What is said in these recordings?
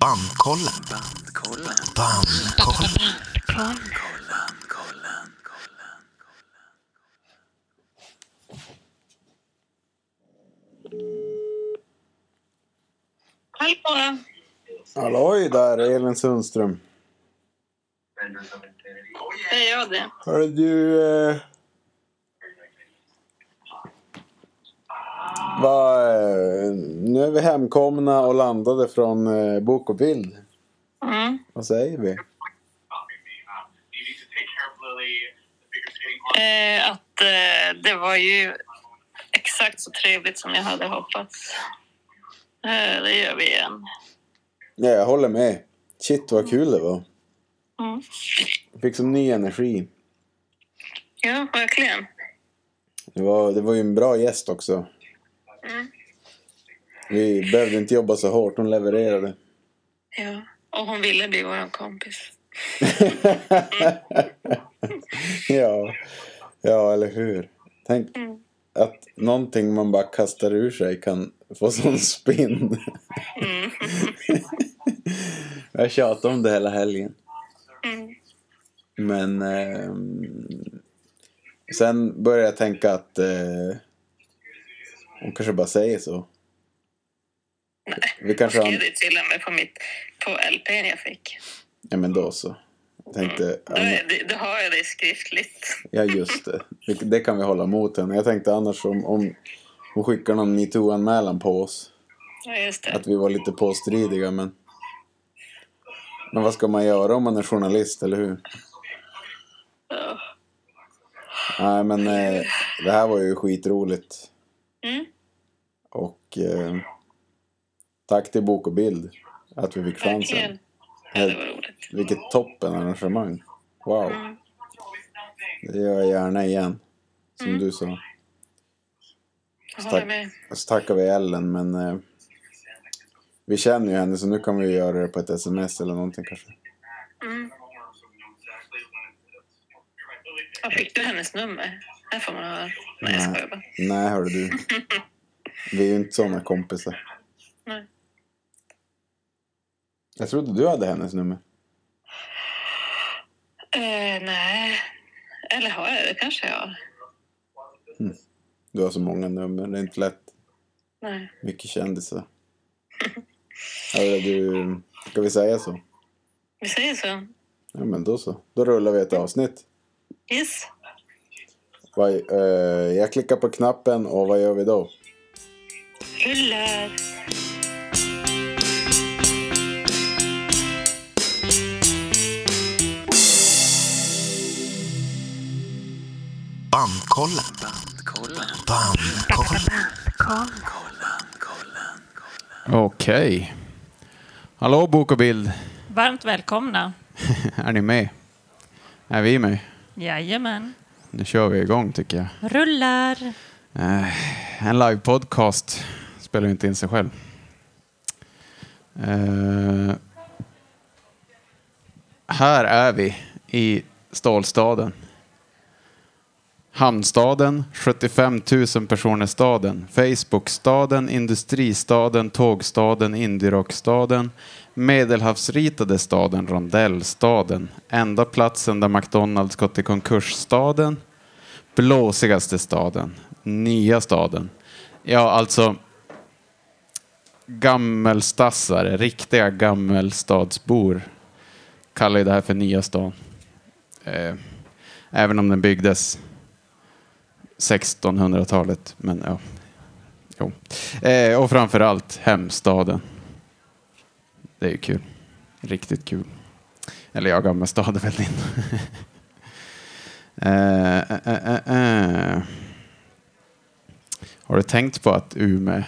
Bandkollen. Bandkollen. Hallå! Halloj där, Elin Sundström. Det är jag det. Hörru du... Vad, eh, nu är vi hemkomna och landade från eh, Bok och bild. Mm. Vad säger vi? Eh, att eh, det var ju exakt så trevligt som jag hade hoppats. Eh, det gör vi igen. Ja, jag håller med. Shit vad kul det var. Mm. Jag fick så ny energi. Ja, verkligen. Det var, det var ju en bra gäst också. Mm. Vi behövde inte jobba så hårt, hon levererade. Ja. Och hon ville bli vår kompis. ja, ja, eller hur? Tänk Mm. att någonting man bara kastar ur sig kan få sån spinn. Mm. jag tjatade om det hela helgen. Mm. Men ehm, sen började jag tänka att eh, hon kanske bara säger så. Nej. Vi kanske har... skrev det till och med på, mitt, på LPn jag fick. Ja men då så. Jag tänkte, Då, är, det- då har jag det skriftligt. ja just det. Det- Det kan vi hålla mot henne. Jag tänkte annars om, om hon skickar någon metoo-anmälan på oss. Ja, just det. Att vi var lite påstridiga men... Men vad ska man göra om man är journalist, eller hur? Ja. Nej men eh, det här var ju skitroligt. Mm. Och eh, tack till Bok och Bild att vi fick chansen. Ja, det var roligt. Vilket toppen arrangemang. Wow. Mm. Det gör jag gärna igen. Som Mm. du sa. Håller med. Så tackar vi Ellen men eh, vi känner ju henne så nu kan vi göra det på ett sms eller någonting kanske. Mm. Ja, fick du hennes nummer? Det får man höra. Nej, jag skojar bara. Nej hörru du. Vi är ju inte såna kompisar. Nej. Jag trodde du hade hennes nummer. Eh, nej. Eller har jag det? kanske jag har. Du har så många nummer, det är inte lätt. Nej. Mycket kändisar. Hörru du, ska vi säga så? Vi säger så. Ja men då så. Då rullar vi ett avsnitt. Yes. Vad, eh, jag klickar på knappen och vad gör vi då? Rullar. Bandkollen. Bandkollen. Okej. Hallå Bok och Bild. Varmt välkomna. Är ni med? Är vi med? Jajamän. Nu kör vi igång tycker jag. Rullar. Eh, en livepodcast spelar inte in sig själv. Eh, här är vi i stålstaden. Hamnstaden, 75 000 personer staden, Facebookstaden, industristaden, tågstaden, indierockstaden, medelhavsritade staden, rondellstaden, enda platsen där McDonalds gått i konkursstaden, blåsigaste staden, nya staden. Ja, alltså gammelstassare, riktiga gammelstadsbor kallar ju det här för nya stan. Eh, även om den byggdes 1600-talet, men ja. Jo. Eh, och framförallt hemstaden. Det är ju kul. Riktigt kul. Eller ja, Gammelstad är väl din. Eh, eh, eh, eh. Har du tänkt på att Ume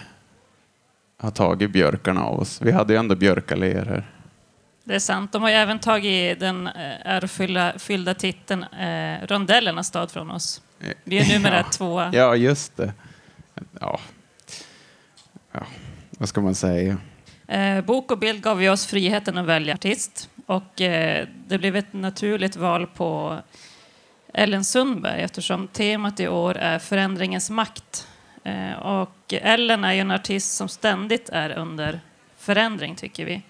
har tagit björkarna av oss? Vi hade ju ändå björkalléer här. Det är sant. De har ju även tagit den eh, ärofyllda fyllda titeln eh, Rondellernas stad från oss. Vi är numera Ja. tvåa. Ja, just det. Ja. ja, vad ska man säga? Eh, bok och bild gav ju oss friheten att välja artist. Och eh, det blev ett naturligt val på Ellen Sundberg eftersom temat i år är förändringens makt. Eh, och Ellen är ju en artist som ständigt är under förändring, tycker vi.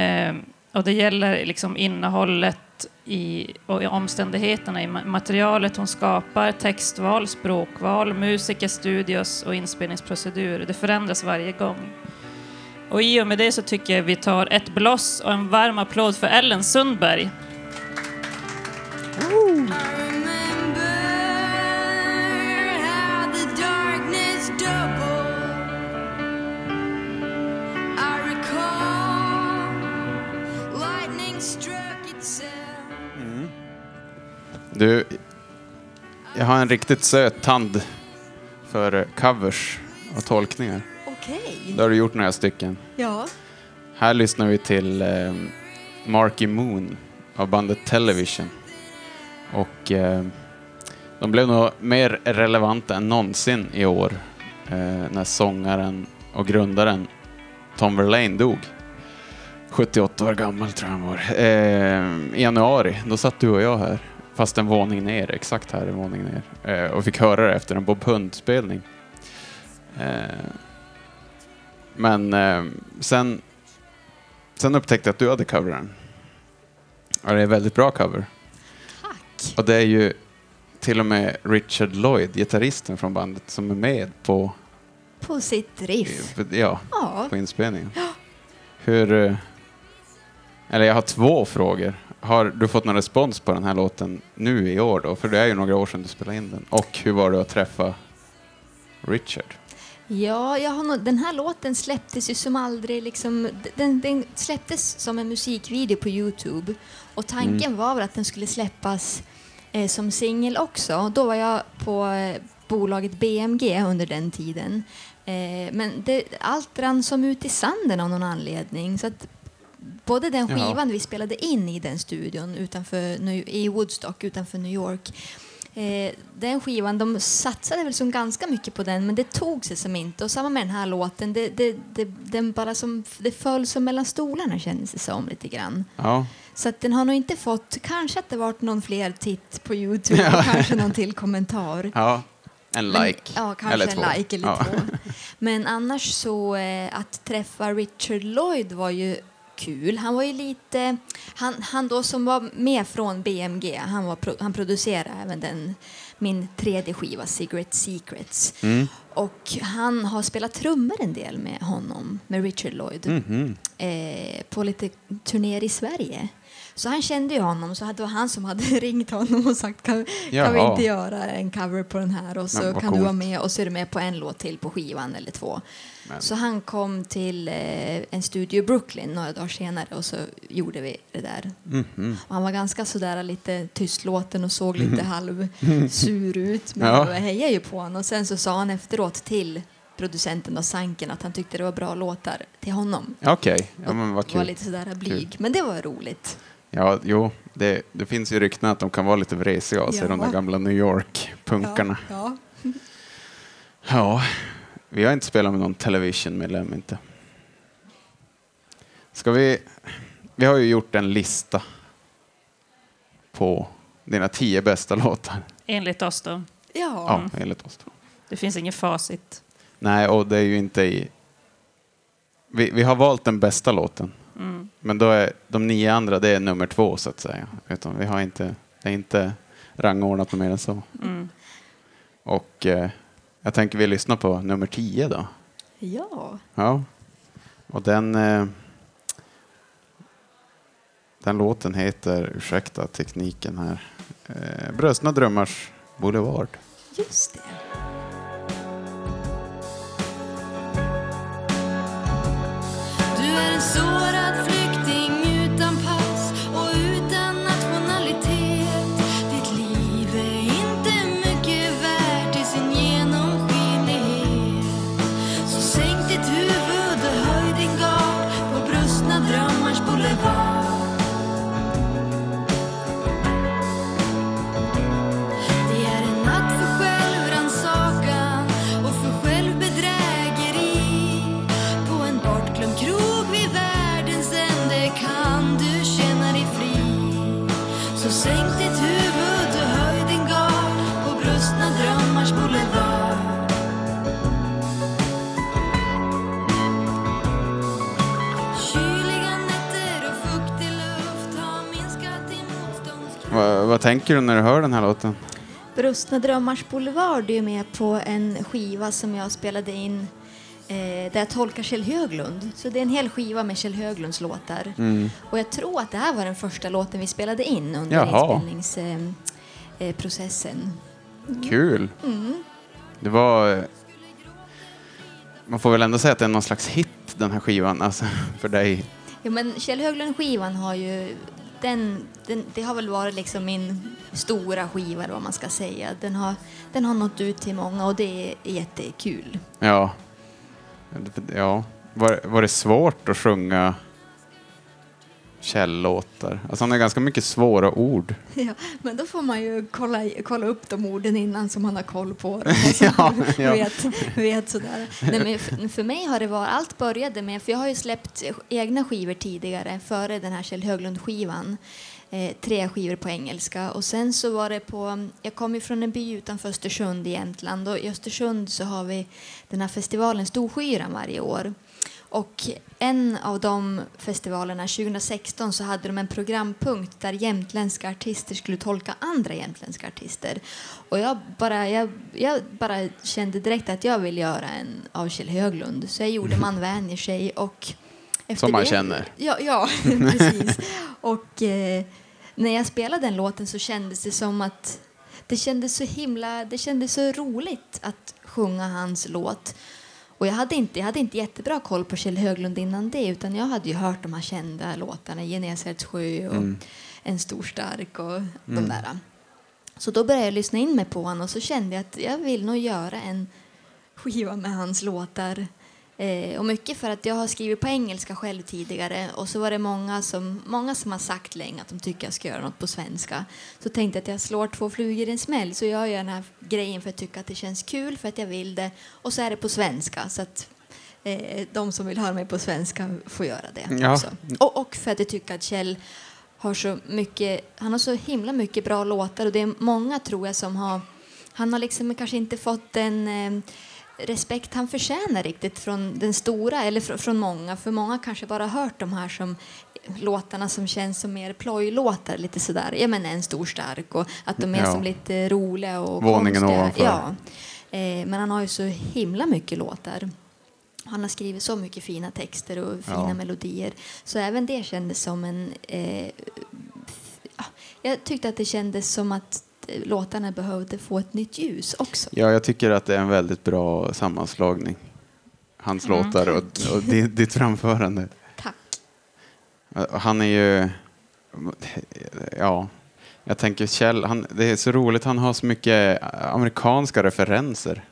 Eh, och det gäller liksom innehållet i, och i omständigheterna i materialet hon skapar, textval, språkval, musiker, studios och inspelningsprocedur. Det förändras varje gång. Och i och med det så tycker jag vi tar ett bloss och en varm applåd för Ellen Sundberg. Ooh. Du, jag har en riktigt söt tand för covers och tolkningar. Okej. Det har du gjort några stycken. Ja. Här lyssnar vi till eh, Marky Moon av bandet Television. Och eh, de blev nog mer relevanta än någonsin i år eh, när sångaren och grundaren Tom Verlaine dog. 78 år gammal tror jag han var. Eh, I januari, då satt du och jag här. Fast en våning ner, exakt här en våning ner. Eh, och fick höra det efter en Bob Hund-spelning. Eh, men eh, sen, sen upptäckte jag att du hade covern. Och det är en väldigt bra cover. Tack. Och det är ju till och med Richard Lloyd, gitarristen från bandet, som är med på, På sitt riff. ja, Ja. på inspelningen. Hur... eh, Eller jag har två frågor. Har du fått någon respons på den här låten nu i år då? För det är ju några år sedan du spelade in den. Och hur var det att träffa Richard? Ja, jag har nog, den här låten släpptes ju som aldrig liksom, den, den släpptes som en musikvideo på Youtube och tanken var väl att den skulle släppas eh, som singel också. Då var jag på eh, bolaget BMG under den tiden. Eh, men det, allt rann som ut i sanden av någon anledning. Så att både den Ja. skivan vi spelade in i den studion utanför, i Woodstock utanför New York Eh, den skivan, de satsade väl som ganska mycket på den men det tog sig som inte. Och samma med den här låten, det, det, det, den bara som, det föll som mellan stolarna kändes det som lite grann. Ja, Så att den har nog inte fått, kanske att det varit någon fler titt på Youtube och kanske någon till kommentar. ja. en Men- like. Ja, kanske eller en två. like eller ja. två. Men annars så eh, att träffa Richard Lloyd var ju kul. Han var ju lite, han, han då som var med från BMG, han, var, han producerade även den, min tredje skiva Cigarette Secrets. Mm. Och han har spelat trummor en del med honom, med Richard Lloyd, Mhm. eh, på lite turnéer i Sverige. Så han kände ju honom, så det var han som hade ringt honom och sagt kan, kan vi inte göra en cover på den här och så kan du coolt. vara med och så är du med på en låt till på skivan eller två. Men- Så han kom till eh, en studio i Brooklyn några dagar senare och så gjorde vi det där. Mhm. Och han var ganska sådär lite tystlåten och såg lite halv sur ut. Men Ja. jag hejade ju på honom. Och sen så sa han efteråt till producenten och Sanken att han tyckte det var bra låtar till honom. Okej, ja, men vad var kul. lite sådär blyg. Men det var roligt. Ja, jo, det, det finns ju rykten att de kan vara lite vresiga av sig, Ja. de där gamla New York-punkarna. Ja, Ja, vi har inte spelat med någon Television-medlem inte. Ska vi... Vi har ju gjort en lista på dina tio bästa låtar. Enligt oss då. ja. Ja, enligt oss. Då. Det finns inget facit. Nej, och det är ju inte i... Vi, vi har valt den bästa låten. Men då är de nio andra, det är nummer två så att säga. Utan vi har inte, det är inte rangordnat mer än så. Mm. Och eh, jag tänker vi lyssnar på nummer tio då. ja. Ja. Och den... Eh, den låten heter, ursäkta tekniken här, eh, Bröstna drömmars Boulevard. just det. Vad tänker du när du hör den här låten? Brustna drömmars boulevard är ju med på en skiva som jag spelade in eh, där jag tolkar Kjell Höglund. Så det är en hel skiva med Kjell Höglunds låtar. Mm. Och jag tror att det här var den första låten vi spelade in under Jaha. inspelningsprocessen. Processen. Kul. Det var... Man får väl ändå säga att det är någon slags hit, den här skivan, alltså, för dig. Ja, men Kjell Höglund-skivan har ju... Den, den, det har väl varit liksom min stora skiva, eller vad man ska säga. Den har, den har nått ut till många och det är jättekul. Ja. ja. Var, var det svårt att sjunga källåtar? Alltså han har ganska mycket svåra ord. Ja, men då får man ju kolla, kolla upp de orden innan så man har koll på dem. och så Ja, ja. Vet, vet sådär. Nej, men för, för mig har det varit, allt började med, för jag har ju släppt egna skivor tidigare, före den här Kjell Höglund-skivan. Eh, tre skivor på engelska. Och sen så var det på, jag kom ju från en by utanför Östersund i Jämtland och i Östersund så har vi den här festivalen Storskyran varje år. Och en av de festivalerna, 2016, så hade de en programpunkt där jämtländska artister skulle tolka andra jämtländska artister. Och jag bara, jag, jag bara kände direkt att jag vill göra en av Kjell Höglund. Så jag gjorde Man vänjer sig och... efter Som man det- känner. Ja, ja precis. Och eh, när jag spelade den låten så kändes det som att det kändes så himla, det kändes så roligt att sjunga hans låt. Och jag hade inte, jag hade inte jättebra koll på Kjell Höglund innan det utan jag hade ju hört de här kända låtarna, Genesarets sjö och En stor stark och de där. Så då började jag lyssna in mig på honom och så kände jag att jag vill nog göra en skiva med hans låtar. Eh, och mycket för att jag har skrivit på engelska själv tidigare och så var det många som, många som har sagt länge att de tycker jag ska göra något på svenska. Så tänkte jag att jag slår två flugor i en smäll så jag gör den här grejen för att tycka att det känns kul, för att jag vill det och så är det på svenska så att eh, de som vill höra mig på svenska får göra det Ja. också. Och, och för att jag tycker att Kjell har så mycket, han har så himla mycket bra låtar och det är många tror jag som har, han har liksom kanske inte fått den eh, respekt han förtjänar riktigt från den stora, eller fr- från många, för många kanske bara hört de här som låtarna som känns som mer plojlåtar, lite sådär, ja men en stor stark och att de är Ja. som lite roliga och Våningen konstiga. ovanför. Ja. Eh, men han har ju så himla mycket låtar. Han har skrivit så mycket fina texter och fina Ja. melodier. Så även det kändes som en... Eh, jag tyckte att det kändes som att låtarna behövde få ett nytt ljus också. Ja, jag tycker att det är en väldigt bra sammanslagning. Hans låtar och, och ditt, framförande. Tack. Han är ju... Ja, jag tänker Kjell, han, det är så roligt, han har så mycket amerikanska referenser.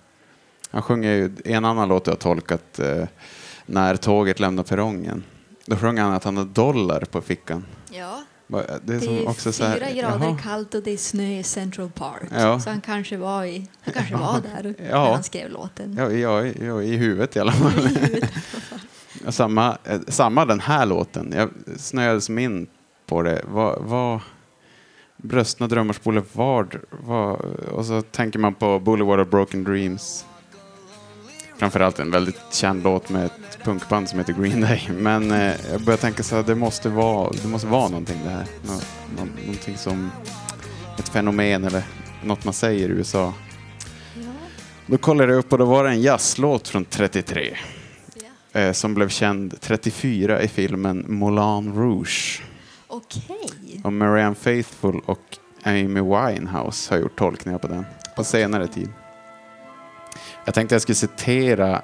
Han sjunger ju en annan låt jag har tolkat, eh, När tåget lämnar perrongen. Då sjunger han att han har dollar på fickan. Ja, Det är, det är så här, fyra grader jaha. kallt och det är snö i Central Park. Ja. Så han kanske var, i, han kanske var där Ja. när han skrev låten. Ja, ja, ja, i huvudet i alla fall. Ja, samma, eh, samma den här låten. Jag snöade som in på det. Vad, vad, Bröstna drömmars boulevard. Vad, och så tänker man på Boulevard of Broken Dreams. Framförallt en väldigt känd låt med ett punkband som heter Green Day. Men eh, jag börjar tänka så här, det måste vara, det måste vara någonting det här. Nå, nå, någonting som ett fenomen eller något man säger i USA. Då kollade jag upp och då var det en jazzlåt från 33 Ja. eh, som blev känd 34 i filmen Moulin Rouge. Okej. Och Marianne Faithfull och Amy Winehouse har gjort tolkningar på den på senare tid. Jag tänkte jag skulle citera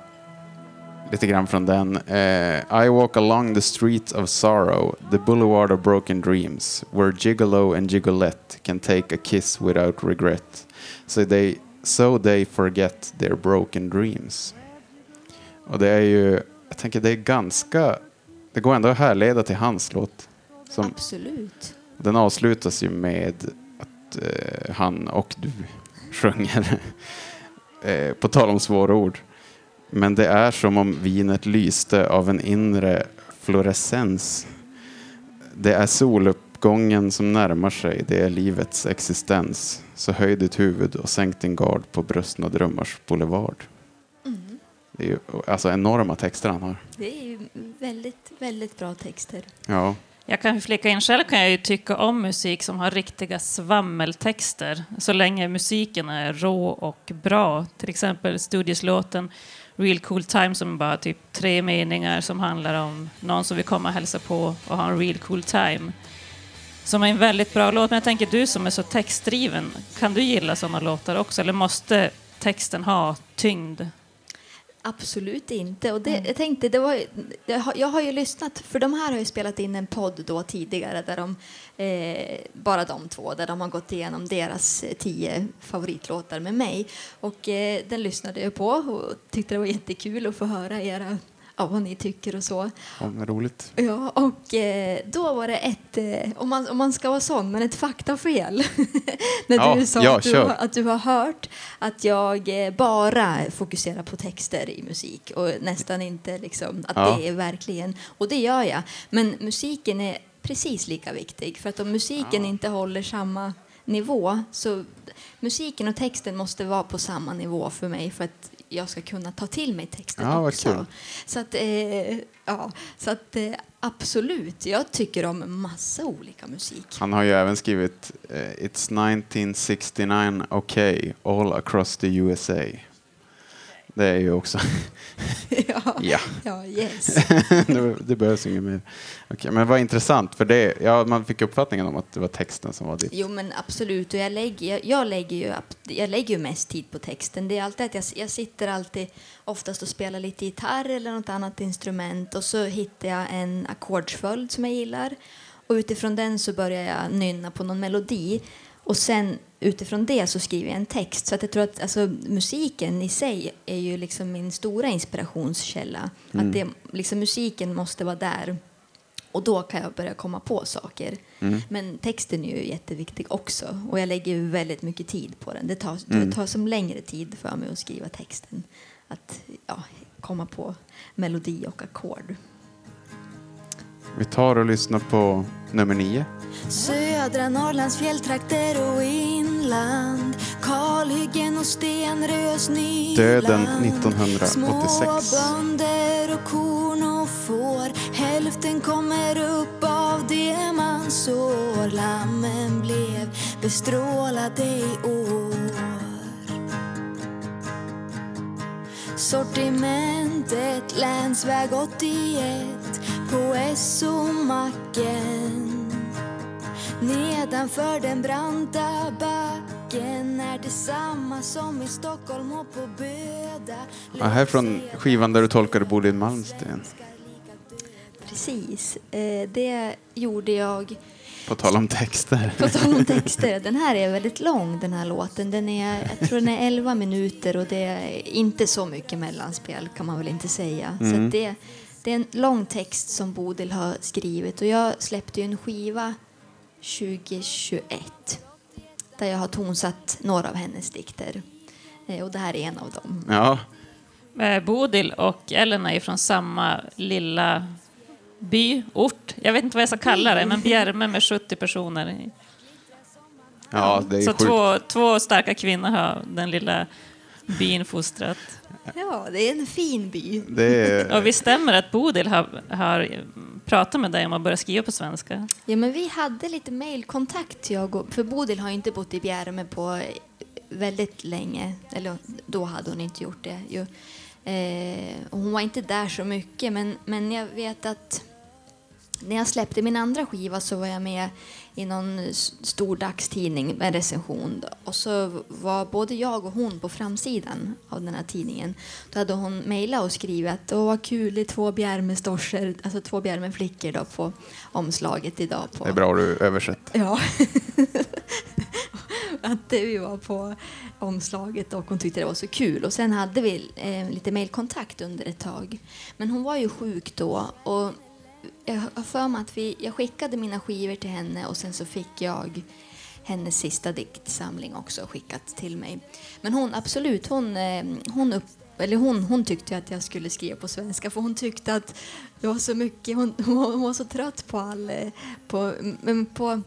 lite grann från den. Eh, I walk along the streets of sorrow, the boulevard of broken dreams, where gigolo and gigolette can take a kiss without regret. So they, so they forget their broken dreams. Och det är ju, jag tänker det är ganska, det går ändå att härleda till hans låt. Som, Absolut. den avslutas ju med att eh, han och du sjunger. Eh, på tal om svåra ord. Men det är som om vinet lyste av en inre fluorescens. Det är soluppgången som närmar sig, det är livets existens. Så höj ditt huvud och sänk din gard på bröstna drömmars boulevard. Det är ju alltså enorma texter han har. Det är ju väldigt, väldigt bra texter. Ja. Jag kan flika in själv kan jag ju tycka om musik som har riktiga svammeltexter så länge musiken är rå och bra. Till exempel studieslåten Real Cool Time som bara typ tre meningar som handlar om någon som vill komma och hälsa på och ha en real cool time. Som är en väldigt bra låt, men jag tänker du som är så textdriven, kan du gilla sådana låtar också eller måste texten ha tyngd? Absolut inte. Och det, jag tänkte, det var, jag, har, jag har ju lyssnat, för de här har ju spelat in en podd då tidigare, där de, eh, bara de två, där de har gått igenom deras eh, tio favoritlåtar med mig. Och eh, den lyssnade jag på och tyckte det var jättekul att få höra era ja, vad ni tycker och så. Ja, roligt. Ja, och eh, då var det ett, eh, om, man, om man ska vara sån, men ett faktafel. När Ja, du sa ja, att, du, har- att du har hört att jag eh, bara fokuserar på texter i musik och nästan inte liksom att Ja. det är verkligen, och det gör jag. Men musiken är precis lika viktig, för att om musiken inte håller samma nivå så musiken och texten måste vara på samma nivå för mig för att jag ska kunna ta till mig texten Ja, också. Så att, eh, ja, så att eh, absolut, jag tycker om massa olika musik. Han har ju även skrivit eh, It's 1969 okay all across the USA. Det är ju också... ja, ja, ja, yes. det, det behövs inget mer. Okej, men vad intressant, för det, ja, man fick uppfattningen om att det var texten som var ditt. Jo men absolut, och jag lägger, jag, jag, lägger ju, jag lägger ju mest tid på texten. Det är alltid att jag, jag sitter alltid oftast och spelar lite gitarr eller något annat instrument och så hittar jag en ackordsföljd som jag gillar och utifrån den så börjar jag nynna på någon melodi och sen utifrån det så skriver jag en text. Så att jag tror att alltså, musiken i sig är ju liksom min stora inspirationskälla. Att det, liksom, musiken måste vara där och då kan jag börja komma på saker. Men texten är ju jätteviktig också. Och jag lägger väldigt mycket tid på den. Det tar, det tar som längre tid för mig att skriva texten. Att ja, komma på melodi och ackord. Vi tar och lyssnar på nummer nio. Södra Norrlands fjälltrakter och inland. Kalhyggen och stenrös nyland. Döden 1986. Små bönder och korn och får. Hälften kommer upp av det man sår. Lammen blev bestrålade i år. Sortimentet länsväg 81 på SO-macken Nedanför den branta backen är detsamma som i Stockholm och på Böda Ja, här från skivan där du tolkade Bodil Malmsten. Precis. Eh, det gjorde jag På tal om texter. På tal om texter, den här är väldigt lång den här låten. Den är, jag tror den är 11 minuter och det är inte så mycket mellanspel kan man väl inte säga. Så att det, det är en lång text som Bodil har skrivit och jag släppte ju en skiva 2021 där jag har tonsatt några av hennes dikter. Eh, Och det här är en av dem. Ja, Eh, Bodil och Ellen är från samma lilla by, ort. Jag vet inte vad jag ska kalla det, men Bjärme med 70 personer. ja det är Så sjukt. två, två starka kvinnor har den lilla byn fostrat. Ja, det är en fin by. Det är, Och visst stämmer att Bodil har, har pratat med dig om att börja skriva på svenska? Ja, men vi hade lite mailkontakt, jag och, för Bodil har ju inte bott i Bjärme på väldigt länge. Eller då hade hon inte gjort det. Ju. Eh, och hon var inte där så mycket, men, men jag vet att när jag släppte min andra skiva så var jag med i någon stor dagstidning med recension. Och så var både jag och hon på framsidan av den här tidningen. Då hade hon mejlat och skrivit att Åh, vad kul, det är två Bjärmestorsor, alltså två Bjärmeflickor då på omslaget idag. På. det är bra du översätt. Ja. att vi var på omslaget och hon tyckte det var så kul. Och sen hade vi eh, lite mailkontakt under ett tag. Men hon var ju sjuk då och jag har för mig att vi, jag skickade mina skivor till henne och sen så fick jag hennes sista diktsamling också skickat till mig. Men hon, absolut, hon, eh, hon upp eller hon, hon tyckte att jag skulle skriva på svenska för hon tyckte att det var så mycket, hon, hon, var- hon så trött på all, eh, på, på,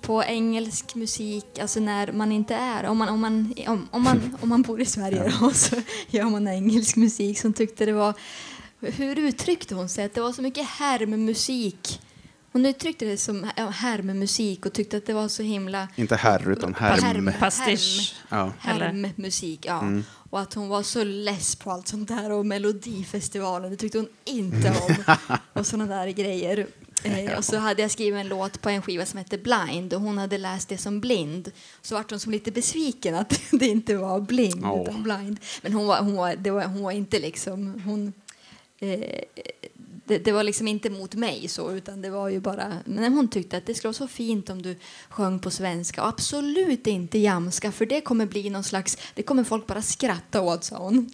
på engelsk musik, alltså när man inte är, om man, om man, om, om man, om man bor i Sverige då, så gör man engelsk musik som tyckte det var, hur uttryckte hon sig? Att det var så mycket härmmusik Hon uttryckte det som ja, härmmusik och tyckte att det var så himla Inte herr, utan härm. Pastisch. Ja. Eller- härmmusik. Ja. Och att hon var så less på allt sånt där och Melodifestivalen, det tyckte hon inte om. och såna där grejer. Eh, och så hade jag skrivit en låt på en skiva som hette Blind och hon hade läst det som blind. Så vart hon som lite besviken att det inte var blind Åh. utan blind. Men hon var, hon var, det var, hon var inte liksom, hon, eh, det, det var liksom inte mot mig så utan det var ju bara, men hon tyckte att det skulle vara så fint om du sjöng på svenska och absolut inte jamska för det kommer bli någon slags, det kommer folk bara skratta åt sa hon.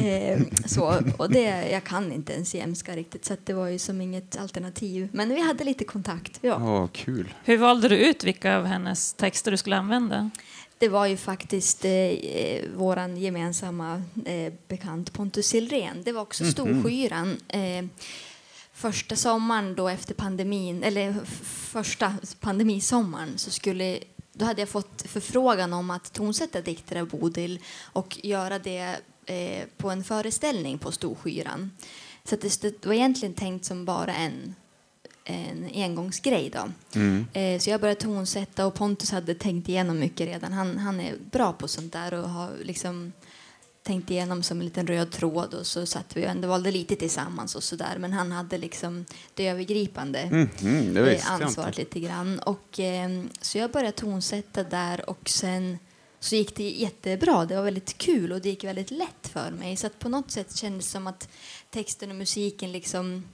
eh, så, och det, jag kan inte ens jämska riktigt så att det var ju som inget alternativ. Men vi hade lite kontakt, ja. Åh, kul. Hur valde du ut vilka av hennes texter du skulle använda? Det var ju faktiskt eh, eh, våran gemensamma eh, bekant Pontus Silrén. Det var också Storskyran. Eh, första sommaren då efter pandemin, eller första pandemisommaren så skulle då hade jag fått förfrågan om att tonsätta dikter av Bodil och göra det eh, på en föreställning på Storskyran. Så det, det var egentligen tänkt som bara en, en engångsgrej. Då. Eh, så jag började tonsätta och Pontus hade tänkt igenom mycket redan. Han, han är bra på sånt där och har liksom tänkt igenom som en liten röd tråd och så satt vi och ändå valde lite tillsammans och sådär. Men han hade liksom det övergripande Mhm, det eh, ansvaret lite grann. Och, eh, så jag började tonsätta där och sen så gick det jättebra. Det var väldigt kul och det gick väldigt lätt för mig. Så att på något sätt kändes det som att texten och musiken liksom,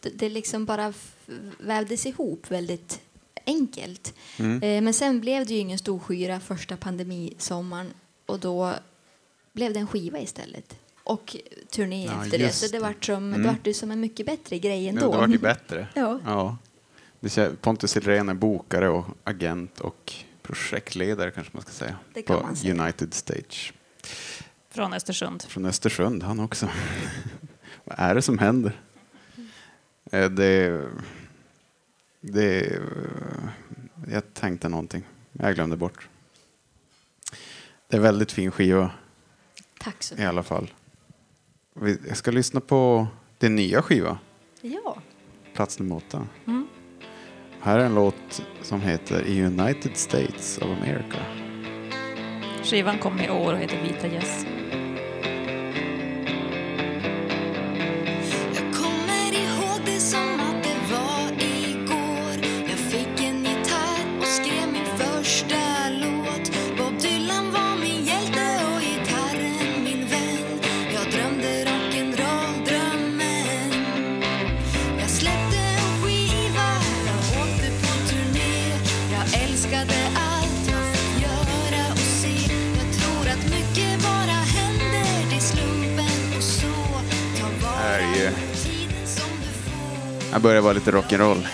det, det liksom bara vävdes ihop väldigt enkelt. Mm. Eh, men sen blev det ju ingen stor skyra första pandemisommaren och då blev det en skiva istället. Och turné Ja, efter det. Så det det. vart som, Mm. det vart ju som en mycket bättre grej Ja, ändå. det var ju bättre. Ja. Ja. Pontus Silrén är bokare och agent och projektledare kanske man ska säga. Det kan på man säga. United Stage. Från Östersund. Från Östersund, han också. Vad är det som händer? Eh, Det, det, jag tänkte någonting, jag glömde bort. Det är väldigt fin skiva Tack så i mycket. alla fall. Jag ska lyssna på din nya skiva, Ja. plats nummer åtta. Mm. Här är en låt som heter United States of America. Skivan kom i år och heter Vita gäss. Jag Jag börjar vara lite rock'n'roll.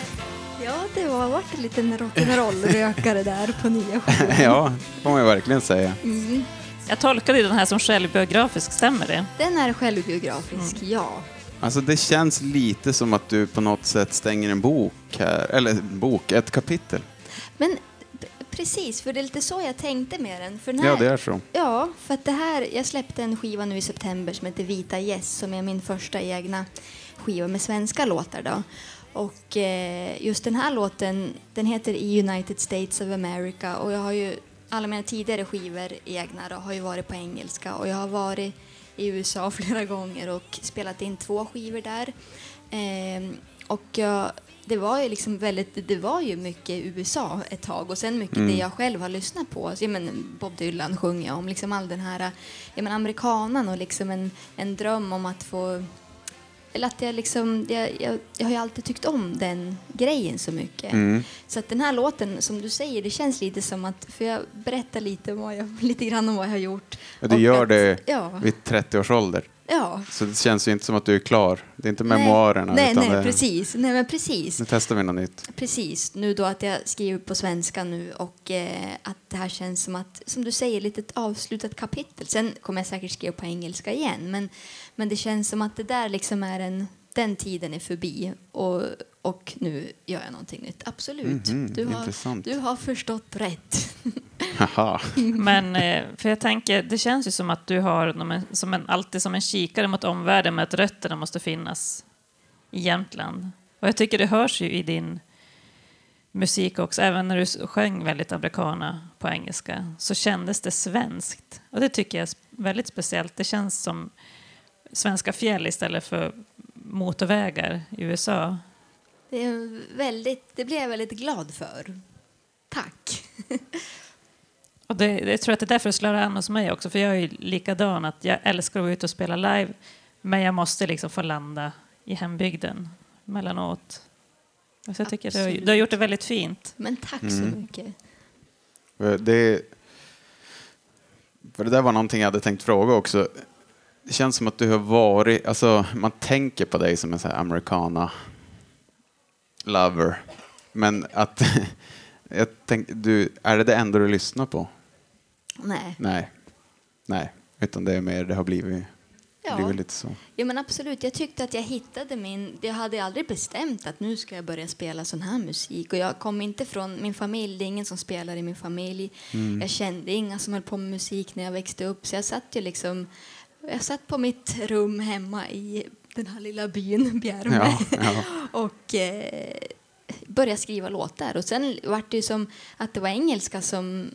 Ja, det var varit en liten rock'n'roll-rökare där på nya skivan. ja, det får man ju verkligen säga. Mm. Jag tolkade den här som självbiografisk, stämmer det? Den är självbiografisk, ja. Alltså det känns lite som att du på något sätt stänger en bok här, eller en bok, ett kapitel. Men precis, för det är lite så jag tänkte med den. För den här, Ja, det är så. Ja, för att det här, jag släppte en skiva nu i september som heter Vita Yes som är min första egna skiva med svenska låtar då. Och eh, just den här låten, den heter United States of America och jag har ju, alla mina tidigare skivor egna då har ju varit på engelska och jag har varit i USA flera gånger och spelat in två skivor där. Ehm, och jag, det var ju liksom väldigt, det var ju mycket USA ett tag och sen mycket Mm. det jag själv har lyssnat på. Så, men, Bob Dylan sjunger jag om, liksom all den här, jag men, amerikanen och liksom en, en dröm om att få eller att jag, liksom, jag, jag, jag har ju alltid tyckt om den grejen så mycket. Mm. Så att den här låten, som du säger, det känns lite som att, för jag berättar lite, om vad jag, lite grann om vad jag har gjort. Och du Och gör att- det Ja, vid 30 års ålder. Ja. Så det känns ju inte som att du är klar. Det är inte memoarerna. Nej, nej, det, precis. Nej, men precis. Nu testar vi något nytt. Precis, nu då att jag skriver på svenska nu och eh, att det här känns som att, som du säger, lite ett avslutat kapitel. Sen kommer jag säkert skriva på engelska igen, men, men det känns som att det där liksom är en, den tiden är förbi och, och nu gör jag någonting nytt. Absolut, Mhm, du, har, intressant. du har förstått rätt. Men, eh, för jag tänker, det känns ju som att du har som en, alltid som en kikare mot omvärlden med att rötterna måste finnas i Jämtland. Och jag tycker det hörs ju i din musik också. Även när du sjöng väldigt americana på engelska så kändes det svenskt. Och det tycker jag är väldigt speciellt. Det känns som svenska fjäll istället för motorvägar i USA. Det, är väldigt, det blir jag väldigt glad för. Tack. Och det, jag tror att det är därför det slår an hos mig också, för jag är ju likadan att jag älskar att gå ut och spela live, men jag måste liksom få landa i hembygden mellanåt. Så jag tycker du har, du har gjort det väldigt fint. Men tack så Mm. mycket. För Det, för det där var någonting jag hade tänkt fråga också. Det känns som att du har varit, alltså man tänker på dig som en här americana lover. Men att, jag tänk, du, är det det enda du lyssnar på? Nej. Nej. Nej, utan det är mer, det har blivit, Ja. blivit lite så. Ja, men absolut. Jag tyckte att jag hittade min... Jag hade aldrig bestämt att nu ska jag börja spela sån här musik. Och jag kom inte från min familj. Det är ingen som spelar i min familj. Mm. Jag kände inga som höll på med musik när jag växte upp. Så jag satt ju liksom... Jag satt på mitt rum hemma i den här lilla byn, Bjärme. Ja, ja. och eh, började skriva låtar. Och sen var det ju som att det var engelska som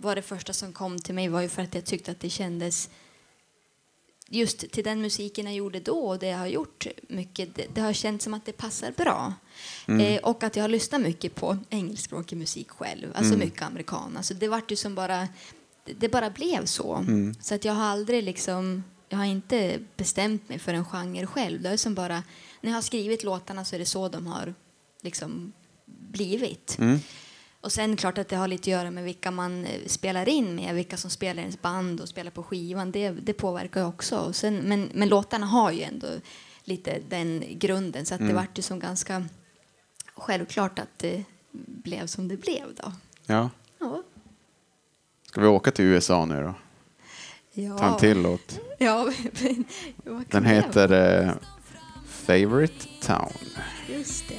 var det första som kom till mig var ju för att jag tyckte att det kändes just till den musiken jag gjorde då och det jag har gjort mycket, det, det har känts som att det passar bra. Eh, och att jag har lyssnat mycket på engelskspråkig musik själv, alltså mycket amerikan. Alltså det vart ju som bara, det, bara blev så. Så att jag har aldrig liksom, jag har inte bestämt mig för en genre själv. Det är som bara, när jag har skrivit låtarna så är det så de har liksom blivit. Och sen klart att det har lite att göra med vilka man eh, spelar in med, vilka som spelar i ens band och spelar på skivan. Det, det påverkar ju också. Sen, men, men låtarna har ju ändå lite den grunden så att det vart ju som ganska självklart att det blev som det blev då. Ja. Ja. Ska vi åka till USA nu då? Ja. Ta en till låt. Ja, Den heter eh, Favorite Town. Just det.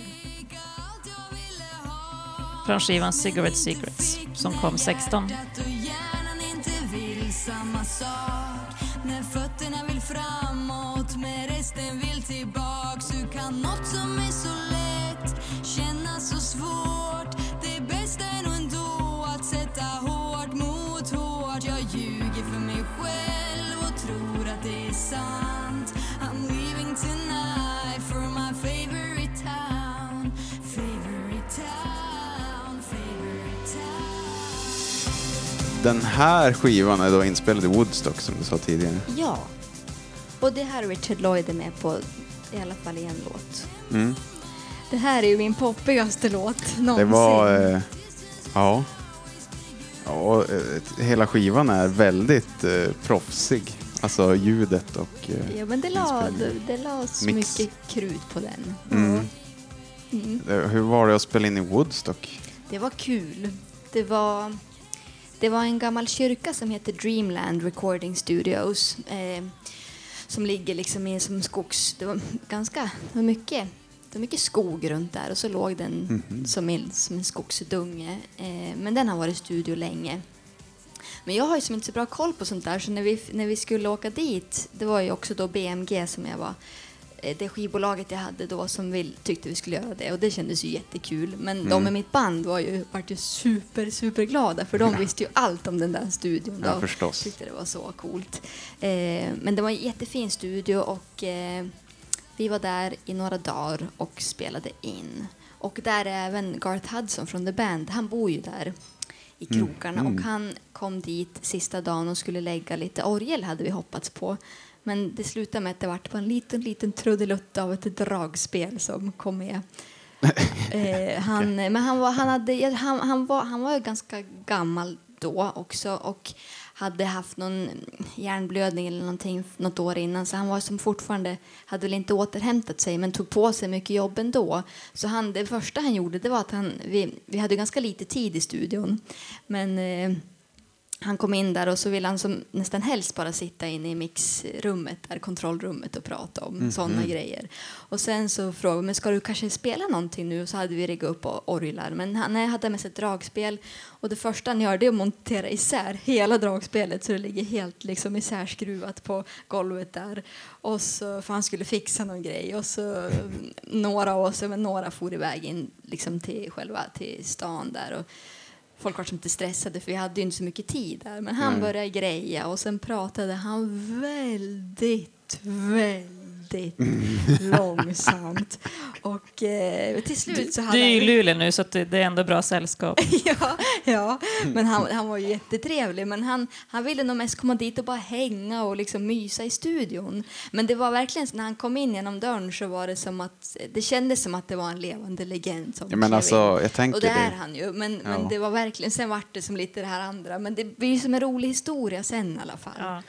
Från skivan Cigarette Secrets som kom 16. och hjärnan inte vill samma sak När fötterna vill framåt men resten vill tillbaks Hur kan något som Den här skivan är då inspelad i Woodstock som du sa tidigare. Ja. Och det här är Richard Lloyd är med på i alla fall i en låt. Mm. Det här är ju min poppigaste låt någonsin. Det var... Eh, ja. Ja, eh, hela skivan är väldigt eh, proffsig. Alltså ljudet och... Eh, Ja, men det la, lades Mix. mycket krut på den. Mm. Mm. Hur var det att spela in i Woodstock? Det var kul. Det var, det var en gammal kyrka som heter Dreamland Recording Studios. Eh, som ligger liksom i som skogs... Det var ganska... Det var mycket, det var mycket skog runt där och så låg den som, en, som en skogsdunge. Eh, men den har varit studio länge. Men jag har ju som inte så bra koll på sånt där så när vi, när vi skulle åka dit, det var ju också då BMG som jag var det skivbolaget jag hade då som vill, tyckte vi skulle göra det och det kändes ju jättekul. Men de i mitt band var ju, vart ju super, super glada för de visste ju allt om den där studion. Ja, då. förstås. tyckte det var så coolt. Eh, men det var en jättefin studio och eh, vi var där i några dagar och spelade in. Och där är även Garth Hudson från The Band, han bor ju där i krokarna och han kom dit sista dagen och skulle lägga lite orgel hade vi hoppats på. Men det slutade med att det vart på en liten, liten trudelutt av ett dragspel som kom med. eh, han, Men han var, han, hade, han, han, var, han var ganska gammal då också och hade haft någon hjärnblödning eller någonting något år innan så han var som fortfarande hade väl inte återhämtat sig men tog på sig mycket jobb ändå. Så han, det första han gjorde det var att han, vi, vi hade ganska lite tid i studion men eh, han kom in där och så ville han som nästan helst bara sitta inne i mixrummet, där kontrollrummet och prata om Mhm. sådana grejer. Och sen så frågade men ska du kanske spela någonting nu? Och så hade vi riggat upp orglar. Men han nej, hade med sig ett dragspel och det första han gör det är att montera isär hela dragspelet så det ligger helt liksom isärskruvat på golvet där. Och så, för han skulle fixa någon grej och så några av oss, men några for iväg in liksom till själva till stan där. Och, Folk var som lite stressade för vi hade inte så mycket tid där. Men han Nej. började greja och sen pratade han väldigt, väldigt långsamt. Och eh, till slut så Du hade är ju i. Luleå nu så att det är ändå bra sällskap. ja, ja, men han, han var ju jättetrevlig. Men han, han ville nog mest komma dit och bara hänga och liksom mysa i studion. Men det var verkligen, så när han kom in genom dörren så var det som att det kändes som att det var en levande legend som Ja, men alltså, in. jag tänker Och det är det. han ju. Men, Ja. men det var verkligen, sen vart det som lite det här andra. Men det blir ju som en rolig historia sen i alla fall. Ja.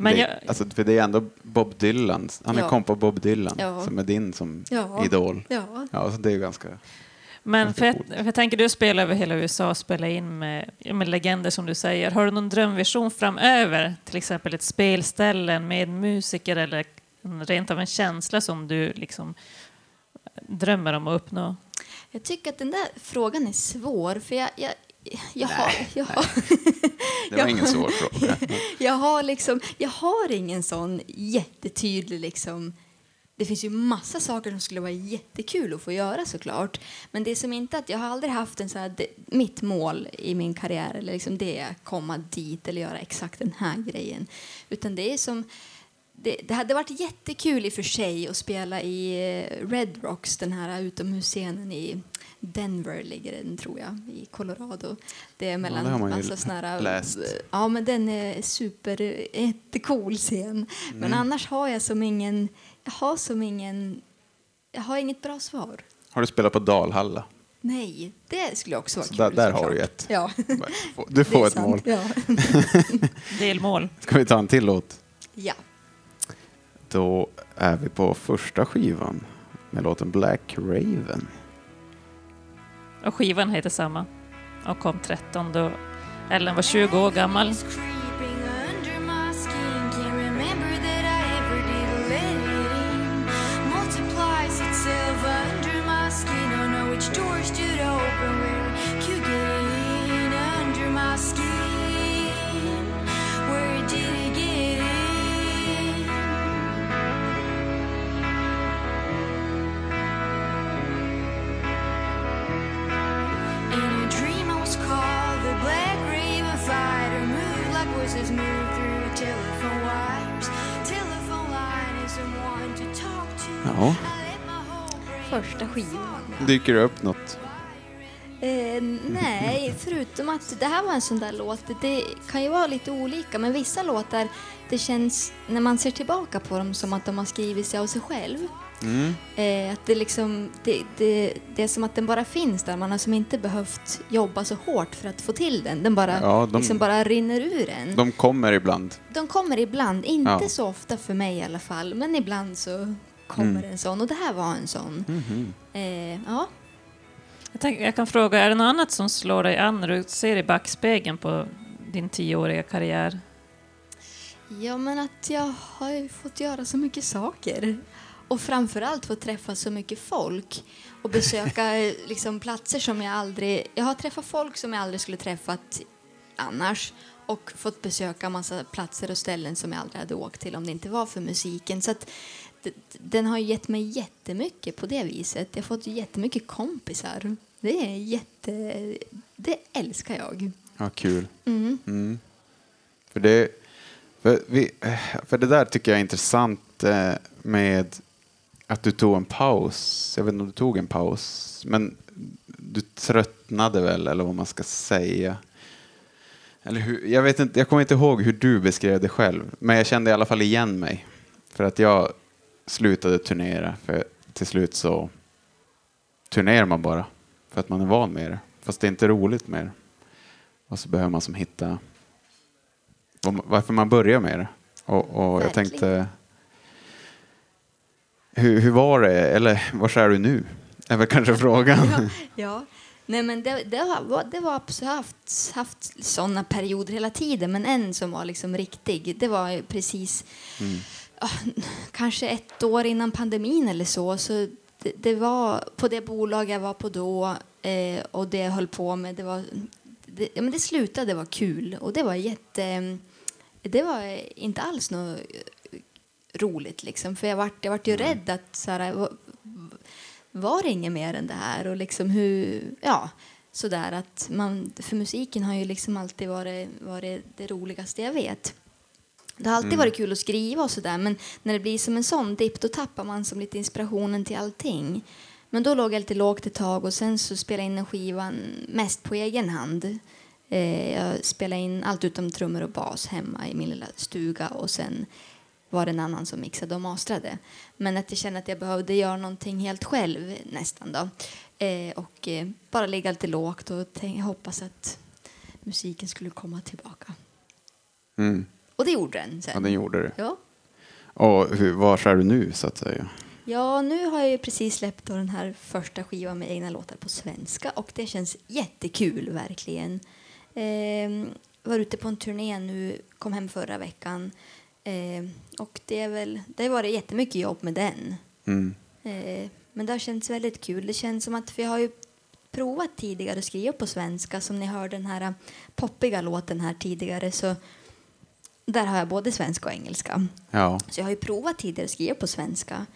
Men det, jag, alltså, för det är ändå Bob Dylan, han är Ja. komp på Bob Dylan Ja. som är din som Ja. idol. Ja. Ja, så det är ju ganska... men för jag, för jag tänker, du spelar över hela USA och spelar in med, med legender som du säger. Har du någon drömvision framöver? Till exempel ett spelställe med musiker eller en- rent av en känsla som du liksom drömmer om att uppnå? Jag tycker att den där frågan är svår. För jag, jag, jag, har, jag, har, Det var ingen svår fråga. jag, har liksom, jag har ingen sån jättetydlig... Liksom, det finns ju massa saker som skulle vara jättekul att få göra såklart. Men det är som inte att jag har aldrig haft en så här, mitt mål i min karriär eller liksom det är att komma dit eller göra exakt den här grejen. Utan det är som det, det hade varit jättekul i och för sig att spela i eh, Red Rocks, den här utomhusscenen i Denver ligger den tror jag, i Colorado. Det är mellan det har man massa såna här, läst. Ja, men den är super, jättecool scen. Men Mm. annars har jag som ingen, jag har som ingen, jag har inget bra svar. Har du spelat på Dalhalla? Nej, det skulle också vara Så kul. där- där har du ett. Ja, Du får ett sant, mål. Ja. Delmål. Ska vi ta en till låt? ja. Då är vi på första skivan med låten Black Raven. Och skivan heter samma och kom 13 då Ellen var 20 år gammal. Ja. Första skivan. Dyker det upp något? Eh, nej, förutom att det här var en sån där låt. Det kan ju vara lite olika, men vissa låtar det känns när man ser tillbaka på dem som att de har skrivit sig av sig själv. Mm. Eh, att det, liksom, det, det, det är som att den bara finns där. Man har som inte behövt jobba så hårt för att få till den. Den bara, Ja, de- liksom bara rinner ur en. De, De kommer ibland. kommer ibland, inte Ja. så ofta för mig i alla fall, men ibland så kommer Mm. en sån. Och det här var en sån. Mhm. Eh, ja. Jag, tänker, jag kan fråga, är det något annat som slår dig an när du ser i backspegeln på din tioåriga karriär? Ja, men att jag har ju fått göra så mycket saker. Och framförallt fått träffa så mycket folk och besöka liksom, platser som jag aldrig... Jag har träffat folk som jag aldrig skulle träffat annars och fått besöka massa platser och ställen som jag aldrig hade åkt till om det inte var för musiken. Så den har gett mig jättemycket på det viset. Jag har fått jättemycket kompisar. Det är jätte... Det älskar jag. Ja, kul. Mm. Mm. För, det, för, vi, för det där tycker jag är intressant eh, med att du tog en paus. Jag vet inte om du tog en paus, men du tröttnade väl, eller vad man ska säga. Eller hur, jag, vet inte, jag kommer inte ihåg hur du beskrev det själv, men jag kände i alla fall igen mig. För att jag slutade turnera, för till slut så turnerar man bara för att man är van med det. Fast det är inte roligt mer. Och så behöver man som hitta varför man börjar med det. Och, och jag tänkte, hur, hur var det, eller var är du nu? är väl kanske frågan. Ja, Nej, men det, det, har, det var absolut haft, haft såna perioder hela tiden, men en som var liksom riktig, det var precis ja, kanske ett år innan pandemin eller så. så det, det var på det bolag jag var på då eh, och det jag höll på med, det var det, ja, men det slutade vara kul och det var jätte... Det var inte alls något roligt liksom, för jag vart, jag vart ju rädd att så här, va- var det inget mer än det här och liksom hur, ja, sådär att man, för musiken har ju liksom alltid varit, varit det roligaste jag vet. Det har alltid varit kul att skriva och sådär men när det blir som en sån dipp då tappar man som lite inspirationen till allting. Men då låg jag lite lågt ett tag och sen så spelade jag in den skivan mest på egen hand. Eh, jag spelade in allt utom trummor och bas hemma i min lilla stuga och sen var det en annan som mixade och mastrade. Men att jag kände att jag behövde göra någonting helt själv nästan då. Eh, och eh, bara ligga lite lågt och tänk, hoppas att musiken skulle komma tillbaka. Mm. Och det gjorde den sen. Ja, den gjorde det. Ja. Och hur, var är du nu, så att säga? Ja, nu har jag ju precis släppt då den här första skivan med egna låtar på svenska och det känns jättekul verkligen. Eh, var ute på en turné nu, kom hem förra veckan eh, och det är väl, det har varit jättemycket jobb med den. Mm. Eh, men det har känts väldigt kul. Det känns som att vi har ju provat tidigare att skriva på svenska. Som ni hörde den här poppiga låten här tidigare så där har jag både svenska och engelska. Ja. Så jag har ju provat tidigare att skriva på svenska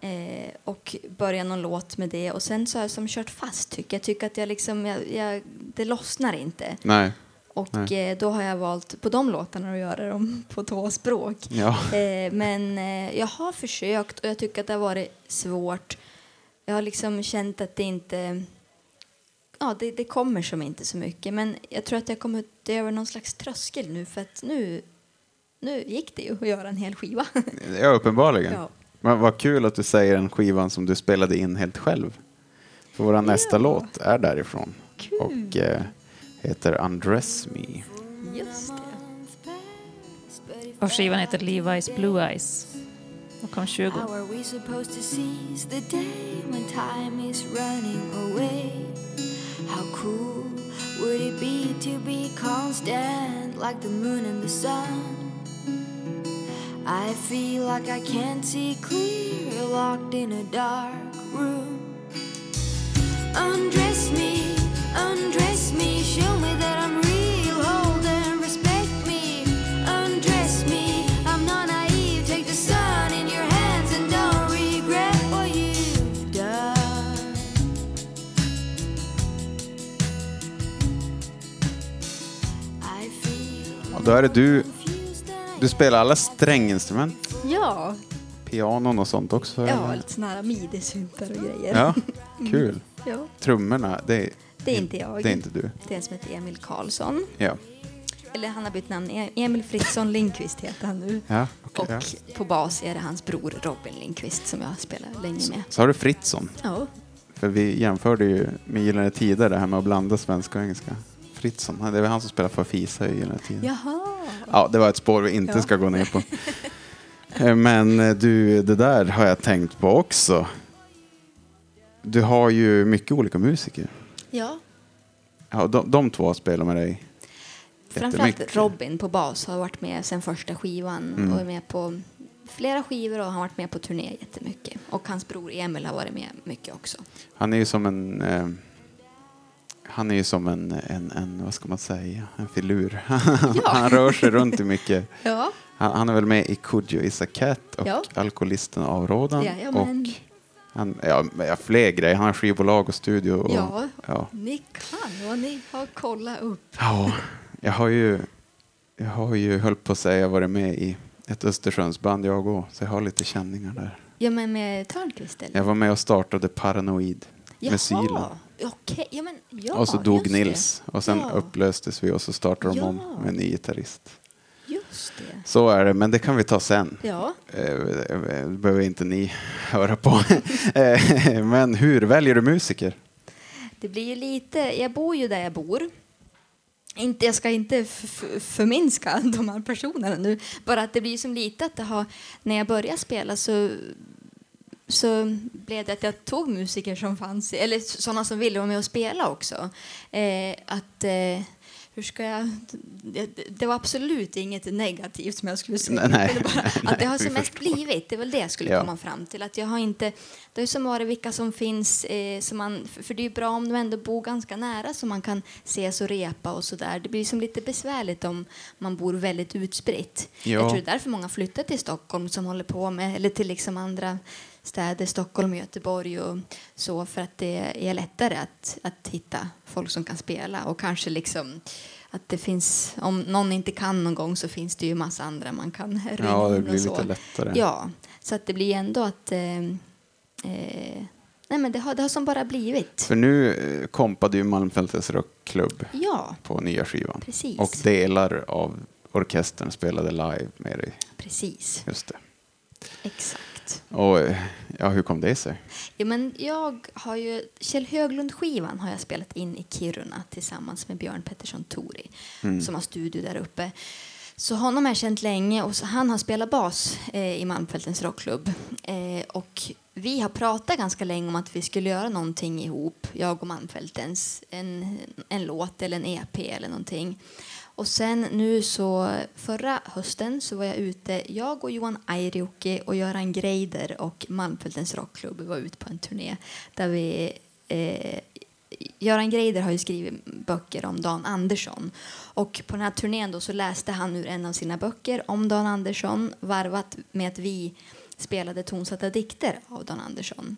eh, och börjat någon låt med det och sen så har jag som kört fast tycker jag. tycker att jag liksom, jag, jag, det lossnar inte. Nej. Och Nej. eh, då har jag valt på de låtarna att göra dem på två språk. Ja. Eh, men eh, jag har försökt och jag tycker att det har varit svårt. Jag har liksom känt att det inte... Ja, det, det kommer som inte så mycket. Men jag tror att jag kommit över någon slags tröskel nu för att nu, nu gick det ju att göra en hel skiva. ja, uppenbarligen. Ja. Men vad kul att du säger den skivan som du spelade in helt själv. För vår nästa låt är därifrån. Kul. Och eh, heter Undress Me. Just det. Och skivan heter Levi's Blue Eyes. Och kom 20. How are we supposed to seize the day when time is running away? How cool would it be to be constant like the moon and the sun? I feel like I can't see clear, locked in a dark room. Undress me, undress me, show me that I'm real, hold and respect me. Undress me, I'm not naive, take the sun in your hands and don't regret what you've done. I feel är er det du, du spelar alla stränginstrument, Ja, pianon och sånt också? ja eller? lite såna här midi-syntar och grejer. ja, kul. Ja. Trummorna, det är, Det är inte jag. det är inte du. Det är en som heter Emil Karlsson. Ja, Eller han har bytt namn. E- Emil Fritzson Lindqvist heter han nu. ja, Och okej, ja. på bas är det hans bror Robin Lindqvist som jag spelar länge med. Så har du Fritzson. Ja, För vi jämförde ju med Gyllene Tider det här med att blanda svenska och engelska. Fritzson, det är väl han som spelar för Fisa i Gyllene Tider. Jaha. Ja, det var ett spår vi inte Ja. ska gå ner på. Eh, Men eh, du, det där har jag tänkt på också. Du har ju mycket olika musiker. Ja, Ja, de, de två spelar med dig framförallt. Robin på bas har varit med sen första skivan Mm. och är med på flera skivor och har varit med på turné jättemycket. Och hans bror Emil har varit med mycket också. Han är ju som en... Eh, han är ju som en, en, en, vad ska man säga, en filur. han rör sig runt i mycket. Ja, Han, han är väl med i You Is A Cat och Ja. Alkoholisten av Rådan. Jajamän. Och han, ja, ja, fler grejer. Han har skivbolag och studio. Och, ja. ja. ni kan vad ni har kollat upp. Ja, jag har ju, jag har ju höll på att säga varit med i ett Östersundsband jag och så jag har lite känningar där. Ja, men med Törnqvist eller? Jag var med och startade Paranoid med Sylen. Okej, ja men ja, och så dog just det. Nils och sen Ja. upplöstes vi och så startade de Ja. om med en ny gitarrist. Just det. Så är det, men det kan vi ta sen. Ja, Eh, Det behöver inte ni höra på. Eh, men hur väljer du musiker? det blir ju lite... Jag bor ju där jag bor. Inte, jag ska inte f- f- förminska de här personerna nu. Bara att det blir som lite att det har... När jag började spela så så blev det att jag tog musiker som fanns, eller sådana som ville vara med och spela också. Eh, att, eh, hur ska jag... Det, det var absolut inget negativt som jag skulle säga. Nej, nej. Bara, Nej, att det har som mest förstår. blivit, det är väl det jag skulle Ja. komma fram till. Att jag har inte, det har som varit vilka som finns, eh, som man, för, det är bra om de ändå bor ganska nära så man kan ses och repa och sådär. Det blir som lite besvärligt om man bor väldigt utspritt. Ja. Jag tror det är därför många flyttar till Stockholm som håller på med, eller till liksom andra städer, Stockholm och Göteborg och så för att det är lättare att, att hitta folk som kan spela och kanske liksom att det finns, om någon inte kan någon gång så finns det ju massa andra man kan ringa Ja, det blir lite lättare. Ja, så att det blir ändå att eh, eh, nej men det har, det har som bara blivit. För nu eh, kompade ju Malmfältens rockklubb Ja, på nya skivan. Precis. Och delar av orkestern spelade live med dig. precis. Just det. Exakt. Och ja, hur kom det sig? Ja, men jag har ju, Kjell Höglund-skivan har jag spelat in i Kiruna tillsammans med Björn Pettersson Tori som har studio där uppe. Så honom har jag känt länge och han har spelat bas eh, i Malmfältens rockklubb. Eh, och vi har pratat ganska länge om att vi skulle göra någonting ihop, jag och Malmfältens, en, en låt eller en EP eller någonting. Och sen nu så förra hösten så var jag ute, jag och Johan Airijoki och Göran Greider och Malmfältens rockklubb var ute på en turné där vi eh, Göran Greider har ju skrivit böcker om Dan Andersson. Och på den här turnén då så läste han ur en av sina böcker om Dan Andersson varvat med att vi spelade tonsatta dikter av Dan Andersson.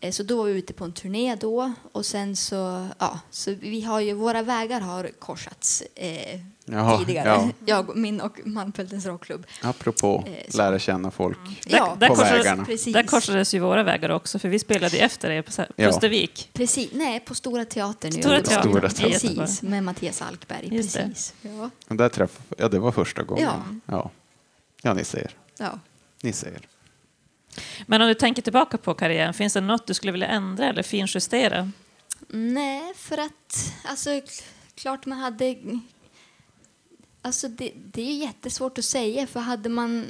Eh, Så då var vi ute på en turné då och sen så, ja, så vi har ju, våra vägar har korsats eh, Jaha, tidigare. ja. Jag, min och Malmfältens rockklubb. Apropå Eh, så- lära känna folk. Ja, där, på korsades, vägarna. precis. där korsades ju våra vägar också, för vi spelade efter er på Ja. Östervik. Precis, nej, på Stora Teatern. Stora Örebro. Teatern. Stora Teatern. Precis, med Mattias Alkberg. Just det. Precis. Ja. Och där träff, ja, det var första gången. Ja. Ja, ja ni ser. Ja. Ni ser. Men om du tänker tillbaka på karriären, finns det något du skulle vilja ändra eller finjustera? Nej, för att alltså, klart man hade... Alltså det, det är jättesvårt att säga, för hade man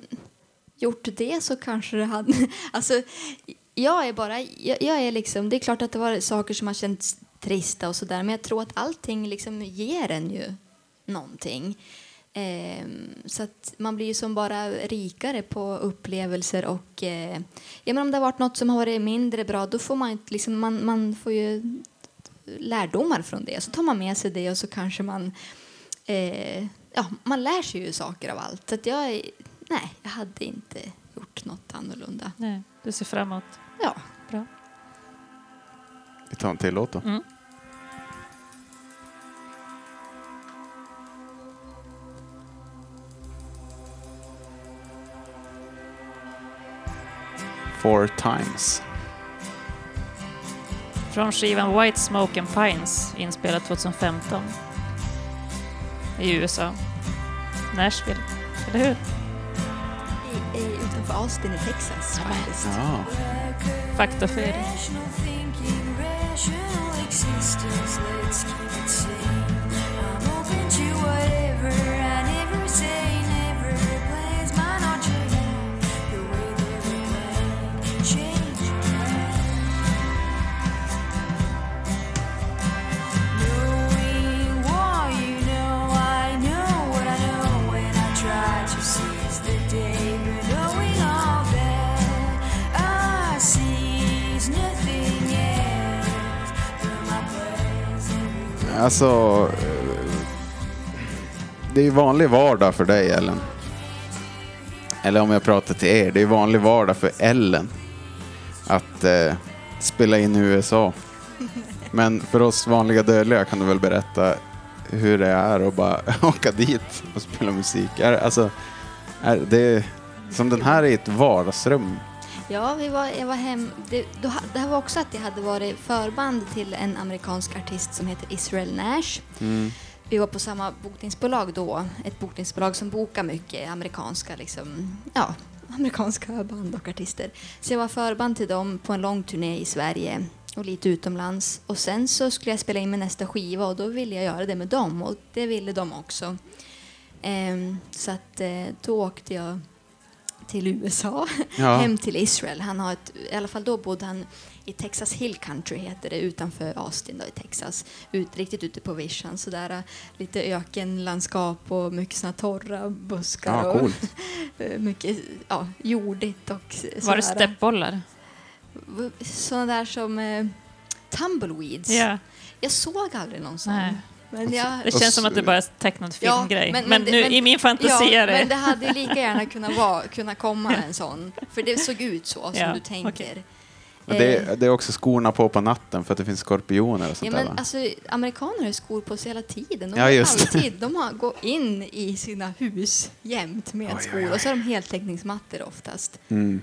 gjort det så kanske det hade... Alltså, jag är bara... Jag, jag är liksom, det är klart att det var saker som har känts trista och sådär, men jag tror att allting liksom ger en ju någonting. Ehm, så att man blir ju som bara rikare på upplevelser och eh, ja, men om det har varit något som har varit mindre bra då får man liksom, man, man får ju lärdomar från det. Så tar man med sig det och så kanske man eh, ja, man lär sig ju saker av allt. Så att jag, nej, jag hade inte gjort något annorlunda. Nej, du ser framåt. Ja, Bra. Vi tar en till låt då. Mm. Four times. Från skivan White Smoke and Pines, inspelad 2015 i USA. Nashville, eller hur? i, i, utanför Austin i Texas faktiskt. Ja. Fakta för. Rational thinking, rational existence, let's keep it sane. I'm open to whatever, Alltså, eh, det är ju vanlig vardag för dig Ellen. Eller om jag pratar till er, det är vanlig vardag för Ellen att eh, spela in i USA. Men för oss vanliga dödliga kan du väl berätta hur det är att bara åka dit och spela musik. Är, alltså, är det, som den här är ett vardagsrum. Ja, vi var, jag var hem. Det, då, det här var också att jag hade varit förband till en amerikansk artist som heter Israel Nash. Vi var på samma bokningsbolag då, ett bokningsbolag som bokar mycket amerikanska, liksom, ja, amerikanska band och artister. Så jag var förband till dem på en lång turné i Sverige och lite utomlands. Och sen så skulle jag spela in min nästa skiva och då ville jag göra det med dem och det ville de också. Ehm, så att eh, då åkte jag till USA, Ja. hem till Israel. Han har ett, I alla fall då bodde han i Texas Hill Country, heter det, utanför Austin då, i Texas. Ut, riktigt ute på vischan, sådär äh, lite ökenlandskap och mycket såna torra buskar. Ja, och, coolt. eh, mycket ja, jordigt och Var det sådär. steppbollar? Sådana där som eh, tumbleweeds. Ja. Jag såg aldrig någon sån. Nej. Men jag, Det känns som att det bara är tecknad Ja, filmgrej. men- men, men det- nu, men- i min fantasi ja, är det... men det hade lika gärna kunnat, vara, kunnat komma en sån. För det såg ut så som Ja, du tänker. Men det, Eh, är, det är också skorna på på natten för att det finns skorpioner och sånt Ja, där men va? alltså, amerikaner har skor på sig hela tiden. De Ja, just alltid, de har gått in i sina hus jämt med Oj, oj, skor. oj. Och så har de heltäckningsmattor oftast. Mm.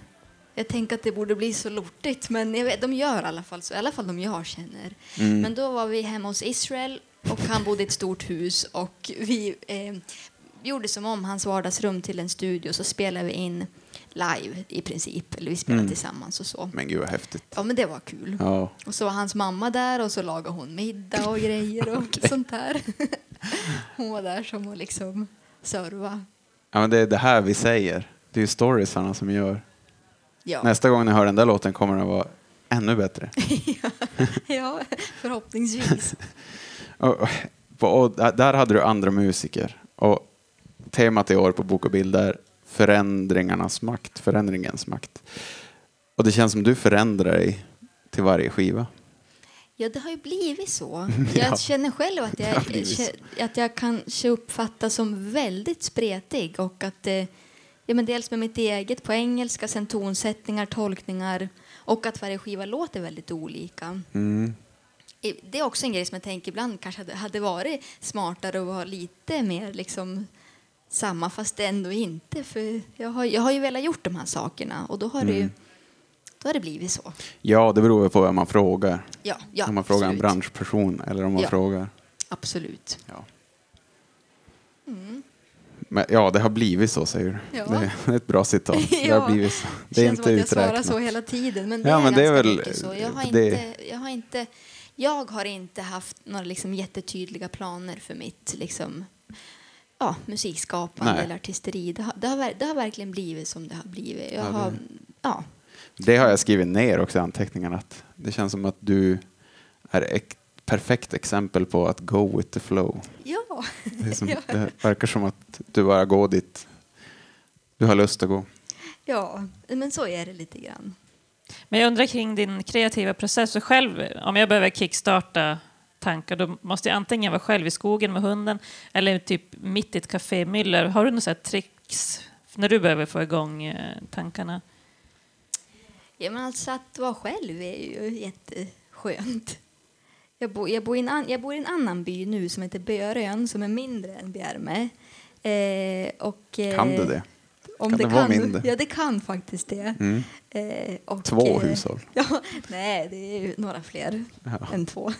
Jag tänker att det borde bli så lortigt, men jag vet, de gör i alla fall så. I alla fall de jag känner. Mm. Men då var vi hemma hos Israel och han bodde i ett stort hus och vi eh, gjorde som om hans vardagsrum till en studio så spelade vi in live i princip. Eller vi spelade Mm. tillsammans och så. Men gud vad häftigt. Ja, men det var kul. Ja. Och så var hans mamma där och så lagade hon middag och grejer och sånt där. Hon var där som att liksom serva. ja, men det är det här vi säger. Det är ju storiesarna som gör. Ja. Nästa gång ni hör den där låten kommer den vara ännu bättre. ja, förhoppningsvis. Och, där hade du andra musiker. Och temat i år på Bok och bild är förändringarnas makt, förändringens makt. Och det känns som du förändrar dig till varje skiva. Ja, det har ju blivit så. Ja. Jag känner själv att jag, att jag kanske uppfattas som väldigt spretig och att eh, ja, men dels med mitt eget på engelska, sen tonsättningar, tolkningar och att varje skiva låter väldigt olika. Mm. Det är också en grej som jag tänker ibland kanske hade, varit smartare att vara lite mer liksom samma fast ändå inte. För jag har, jag har ju velat gjort de här sakerna och då har, det, ju, Mm. då har det blivit så. Ja, det beror på vem man frågar. Ja, ja om man frågar en branschperson eller om man Ja. frågar... Absolut. Ja. Mm. Men, ja, det har blivit så säger du. Ja. Det, det är ett bra citat. Det Ja. har blivit så. Det är känns inte som att jag svarar uträknat. så hela tiden. Men det Ja, är men det är väl- så. Jag har, det- inte, jag, har inte, jag har inte haft några liksom jättetydliga planer för mitt liksom, ja, musikskapande Nej. eller artisteri. Det har, det, har, det har verkligen blivit som det har blivit. Jag Ja, det- har, ja, Det har jag skrivit ner också i anteckningarna. Att det känns som att du är ett perfekt exempel på att go with the flow. ja. Det, som, det verkar som att du bara går dit du har lust att gå. ja, men så är det lite grann. Men jag undrar kring din kreativa process. För själv, om jag behöver kickstarta tankar, då måste jag antingen vara själv i skogen med hunden eller typ mitt i ett kafémyller. Har du några så tricks när du behöver få igång eh, tankarna? Ja, men alltså att vara själv är ju jätteskönt. Jag, bo, jag, bor i en an, jag bor i en annan by nu som heter Börön som är mindre än Bjärme. Eh, och, eh, Kan du det? Om Kan det, det vara kan, mindre? Ja, det kan faktiskt det. Mm. Eh, och, Två eh, hushåll. Ja, nej, det är ju några fler Ja. än två.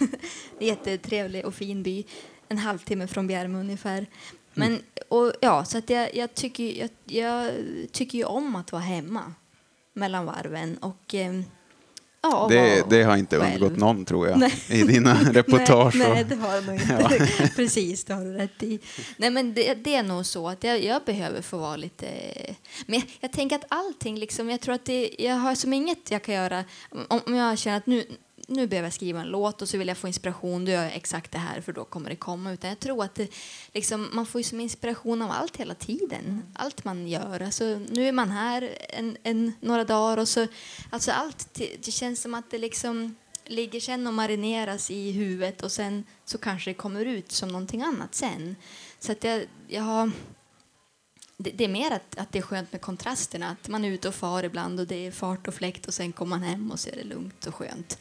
Det är jättetrevlig och fin by. En halvtimme från Bjärme ungefär. Men, och, ja, så att jag, jag, tycker, jag, jag tycker ju om att vara hemma mellan varven. Och, eh, ja, Det, det har inte själv. undgått någon tror jag Nej. i dina reportage. Nej, nej, det har nog inte. Precis, det har du rätt i. Nej, men det, det är nog så att jag, jag behöver få vara lite... Men jag, jag tänker att allting, liksom, jag tror att det, jag har som inget jag kan göra om, om jag känner att nu, nu behöver jag skriva en låt och så vill jag få inspiration, då gör jag exakt det här för då kommer det komma. Utan jag tror att det, liksom, man får ju som inspiration av allt hela tiden. mm. Allt man gör. Alltså, nu är man här en, en, några dagar och så... Alltså allt, det, känns som att det liksom ligger sen och marineras i huvudet och sen så kanske det kommer ut som någonting annat sen. Så att jag, jag har... Det är mer att, att det är skönt med kontrasterna. Att man är ute och far ibland och det är fart och fläkt och sen kommer man hem och så är det lugnt och skönt.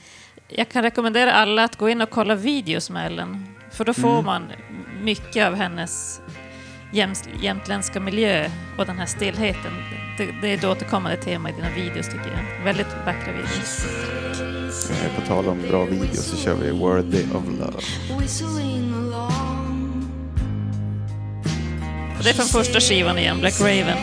Jag kan rekommendera alla att gå in och kolla videos med Ellen. För då får man mycket av hennes jämtländska miljö och den här stillheten. Det, det är ett återkommande tema i dina videos tycker jag. Väldigt vackra videos. På tal om bra videos så kör vi Worthy of Love. Det är från första skivan igen, Black Raven.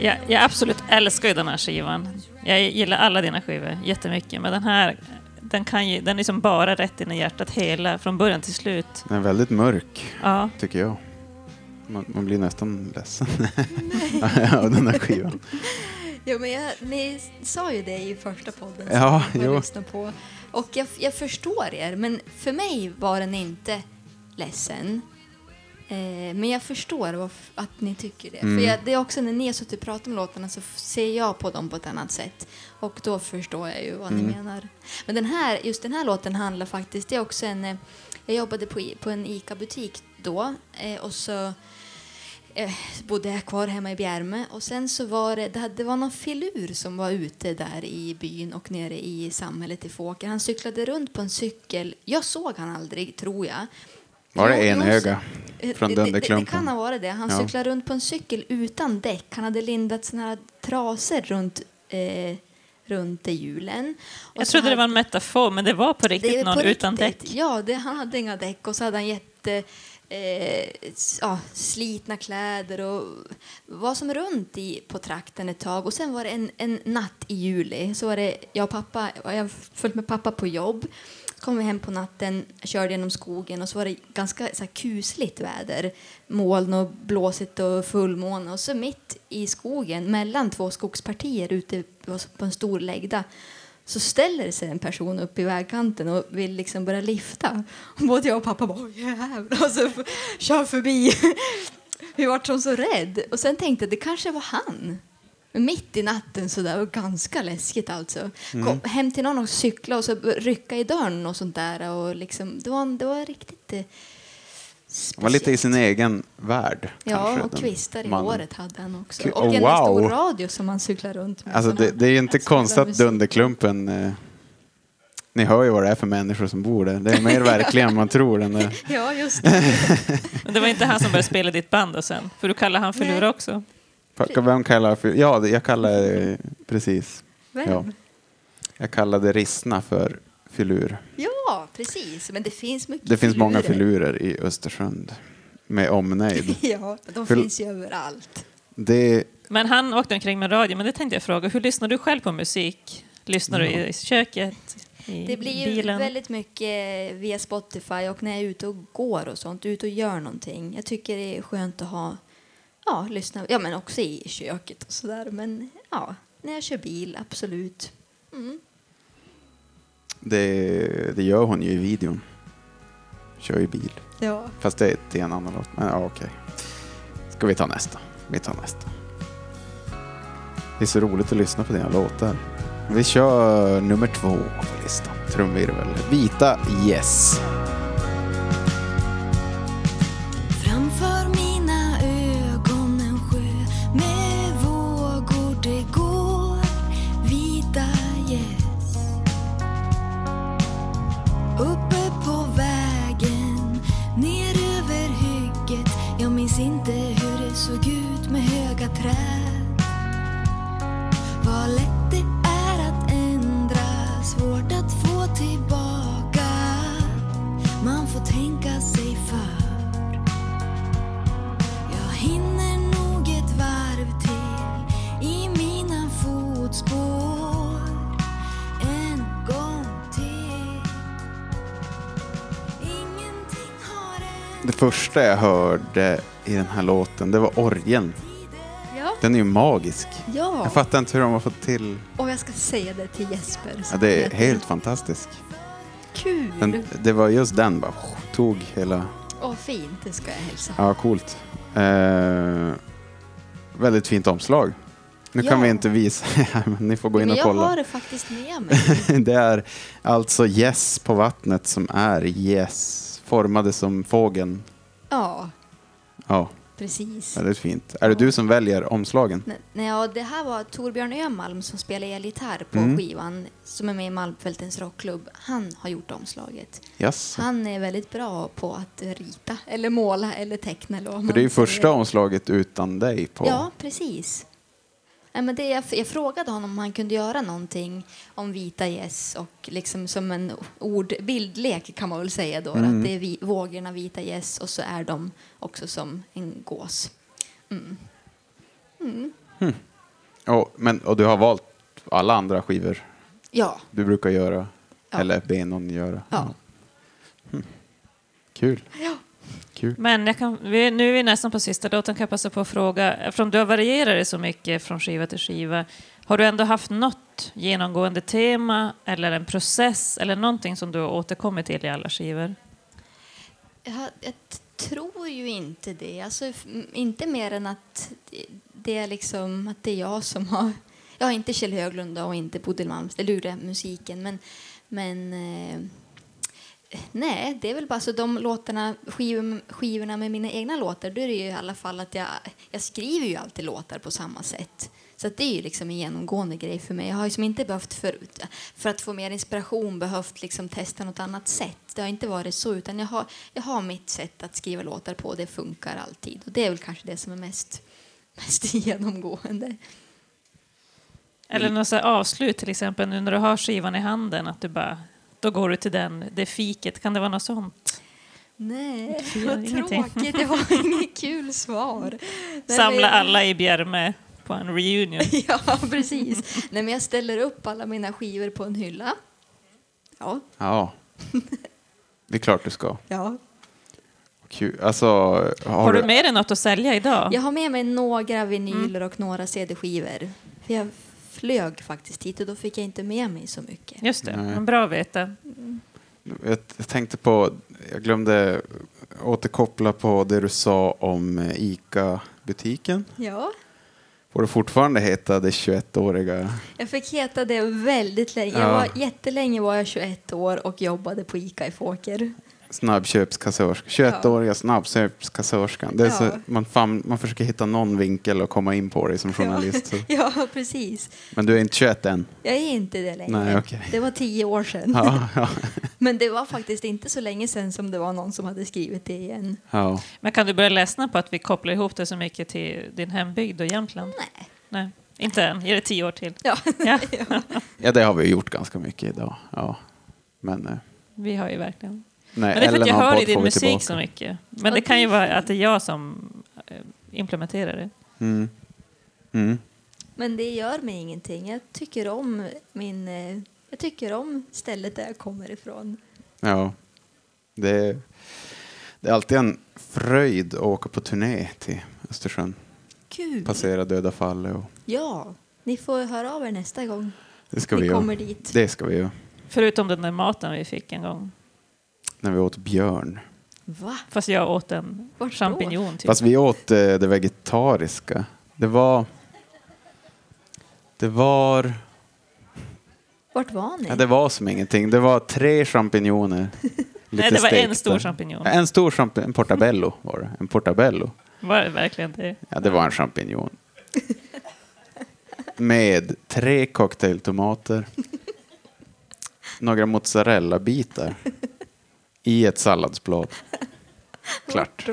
Jag, jag absolut älskar ju den här skivan. Jag gillar alla dina skivor jättemycket, men den här den, kan ju, den är liksom bara rätt in i hjärtat hela, från början till slut. Den är väldigt mörk, Ja, tycker jag. Man, man blir nästan ledsen av den här skivan. Jo, men jag, ni sa ju det i första podden som Ja, jag lyssnade på. Och jag, jag förstår er, men för mig var den inte ledsen. Eh, men jag förstår varf- att ni tycker det. Mm. För jag, det är också när ni har suttit och pratat om låtarna så ser jag på dem på ett annat sätt. Och då förstår jag ju vad ni Mm. menar. Men den här, just den här låten handlar faktiskt, det är också en... eh, Jag jobbade på, på en ICA-butik då eh, och så eh, bodde jag kvar hemma i Bjärme och sen så var det, det, det var någon filur som var ute där i byn och nere i samhället i Fåker. Han cyklade runt på en cykel. Jag såg han aldrig, tror jag. Var det Jo, en jo, öga Eh, från det, det, det kan ha varit det. Han Ja. cyklade runt på en cykel utan däck. Han hade lindat såna här trasor runt, eh, runt hjulen. Och jag trodde det hade- var en metafor, men det var på riktigt är någon på utan riktigt. däck. Ja, det, han hade inga däck och så hade han jätte eh, ja, slitna kläder och var som runt i, på trakten ett tag. Och sen var det en, en natt i juli. Så var det jag och pappa, jag följde med pappa på jobb. Kom vi hem på natten, körde genom skogen och så var det ganska så här, kusligt väder. Moln och blåsigt och fullmåne. Och så mitt i skogen, mellan två skogspartier ute på en stor lägda så ställer sig en person upp i vägkanten och vill liksom börja lifta. Och både jag och pappa bara jävlar, och så kör förbi. Vi vart som så rädd. Och sen tänkte jag det kanske var han. Mitt i natten så där och ganska läskigt alltså. Kom hem till någon och cykla och så rycka i dörren och sånt där. Och liksom, det, var, det var riktigt eh, Han var lite i sin egen värld. Ja, kanske, och kvistar i håret hade han också. Och oh, en wow. stor radio som han cyklar runt med. Alltså det, det är ju inte konstigt att. Dunderklumpen... Eh, ni hör ju vad det är för människor som bor där. Det är mer verkligen än man tror. Den där. Ja, just det. Men det var inte han som började spela ditt band sen? För du kallar han för lura också? Vem kallar för... Ja, jag kallar precis. Vem? Ja. Jag kallade Rissna för filur. Ja, precis. Men det finns mycket Det finns många filurer. i Östersund med omnejd. Ja, de Fil- finns ju överallt. Det, Men han åkte omkring med radio, men det tänkte jag fråga. Hur lyssnar du själv på musik? Lyssnar du i köket? I Det blir ju bilen? väldigt mycket via Spotify och när jag är ute och går och sånt, ute och gör någonting. Jag tycker det är skönt att ha, ja, lyssna, ja men också i köket och sådär. Men ja, när jag kör bil, absolut. Mm. det, det gör hon ju i videon. Kör ju bil. Ja. Fast det är det är en annan låt. Men ja, okej. Ska vi ta nästa? Vi tar nästa. Det är så roligt att lyssna på dina låtar. Vi kör nummer två på listan. Trumvirvel. Vita Yes. Första jag hörde i den här låten, det var orgeln. Ja. Den är ju magisk. ja. Jag fattar inte hur de har fått till... Och jag ska säga det till Jesper. Ja, det är helt fantastiskt. Kul! Den, det var just den bara tog hela... Åh, fint. Det ska jag hälsa. Ja, coolt. Eh, väldigt fint omslag. Nu kan Ja. vi inte visa, men ni får gå in och jag kolla. har det faktiskt med mig. Det är alltså Yes på vattnet som är Yes, formade som fågeln. ja, Ja, precis. väldigt fint. Är det du som väljer omslagen? Nej, nej, ja, det här var Torbjörn Ömalm som spelar elgitarr på Mm. skivan som är med i Malmfältens rockklubb. Han har gjort omslaget. Yes. Han är väldigt bra på att rita eller måla eller teckna. Eller vad För man det är ju säger. första omslaget utan dig på. Ja, precis. Nej, men det, jag, jag frågade honom om han kunde göra någonting om vita gäss och liksom som en ord, bildlek kan man väl säga då. Mm. Att det är vi, vågorna vita gäss och så är de också som en gås. Mm. Mm. Och, men, och du har valt alla andra skivor Ja, du brukar göra? Ja. Eller be någon göra? ja. Hm. Kul. Ja. Kul. Men jag kan, vi, nu är vi nästan på sista låten, kan jag passa på att fråga, eftersom du har varierat dig så mycket från skiva till skiva, har du ändå haft något genomgående tema eller en process eller någonting som du har återkommit till i alla skivor? Jag, jag tror ju inte det. Alltså, inte mer än att det, det är liksom att det är jag som har... Jag har inte Kjell Höglund och inte Bodil Malmsten, eller musiken, men... men eh, nej, det är väl bara så de låtarna, skiv, skivorna med mina egna låtar, då är det ju i alla fall att jag, jag skriver ju alltid låtar på samma sätt. Så att det är ju liksom en genomgående grej för mig. Jag har ju som inte behövt förut, för att få mer inspiration behövt liksom testa något annat sätt. Det har inte varit så, utan jag har, jag har mitt sätt att skriva låtar på. Det funkar alltid. Och det är väl kanske det som är mest, mest genomgående. Eller något avslut till exempel, nu när du har skivan i handen, att du bara, då går du till den, det fiket, kan det vara något sånt? Nej, vad ingenting. tråkigt. Det var inget kul svar. Samla alla i Bjärme på en reunion. Ja, precis. Nej, men jag ställer upp alla mina skivor på en hylla. Ja, Ja. Det är klart du ska. ja. Kul. Alltså, har, Har du med dig något att sälja idag? Jag har med mig några vinyler och några CD-skivor. Jag flög faktiskt hit och då fick jag inte med mig så mycket. Just det, Nej. bra att veta. Jag, jag tänkte på, jag glömde återkoppla på det du sa om ICA-butiken. Ja, Får det fortfarande heta det 21-åriga? jag fick heta det väldigt länge. Jag Ja. var, jättelänge var jag 21 år och jobbade på ICA i Fåker. Snabbköpskassörska. 21-åriga snabbköpskassörskan. Det är så, Ja. man, fan, man försöker hitta någon vinkel och komma in på det som journalist. Så. Ja, precis. Men du är inte 21 än? Jag är inte det längre. Nej, okej. Det var tio år sedan. Ja, ja, Men det var faktiskt inte så länge sedan som det var någon som hade skrivit det igen. ja. Men kan du börja ledsna på att vi kopplar ihop det så mycket till din hembygd och Jämtland? Nej. Nej, inte än. Ge det tio år till. Ja. Ja, ja, det har vi gjort ganska mycket idag. Ja. Men, eh, vi har ju verkligen. Nej, Men det är för att jag hör i din musik tillbaka. så mycket. Men det kan ju vara att det är jag som eh, implementerar det. Mm. Mm. Men det gör mig ingenting. Jag tycker om min... eh, Jag tycker om stället där jag kommer ifrån. Ja. Det är, det är alltid en fröjd att åka på turné till Östersjön. Kul! Passera Döda fallet och Ja, ni får höra av er nästa gång det ska ni vi kommer göra. dit. Det ska vi göra. Förutom den där maten vi fick en gång. När vi åt björn. Va? Fast jag åt en Vart champinjon. Typ. Fast vi åt eh, det vegetariska. Det var... Det var... Vart var ni? Ja, det var som ingenting. Det var tre champinjoner. Nej, det var en stor champinjon. Ja, En stor champinjon. En portabello var det. En portabello. Var det verkligen det? Ja, det var en champinjon. Med tre cocktailtomater. Några mozzarella-bitar. I ett salladsblad. Klart.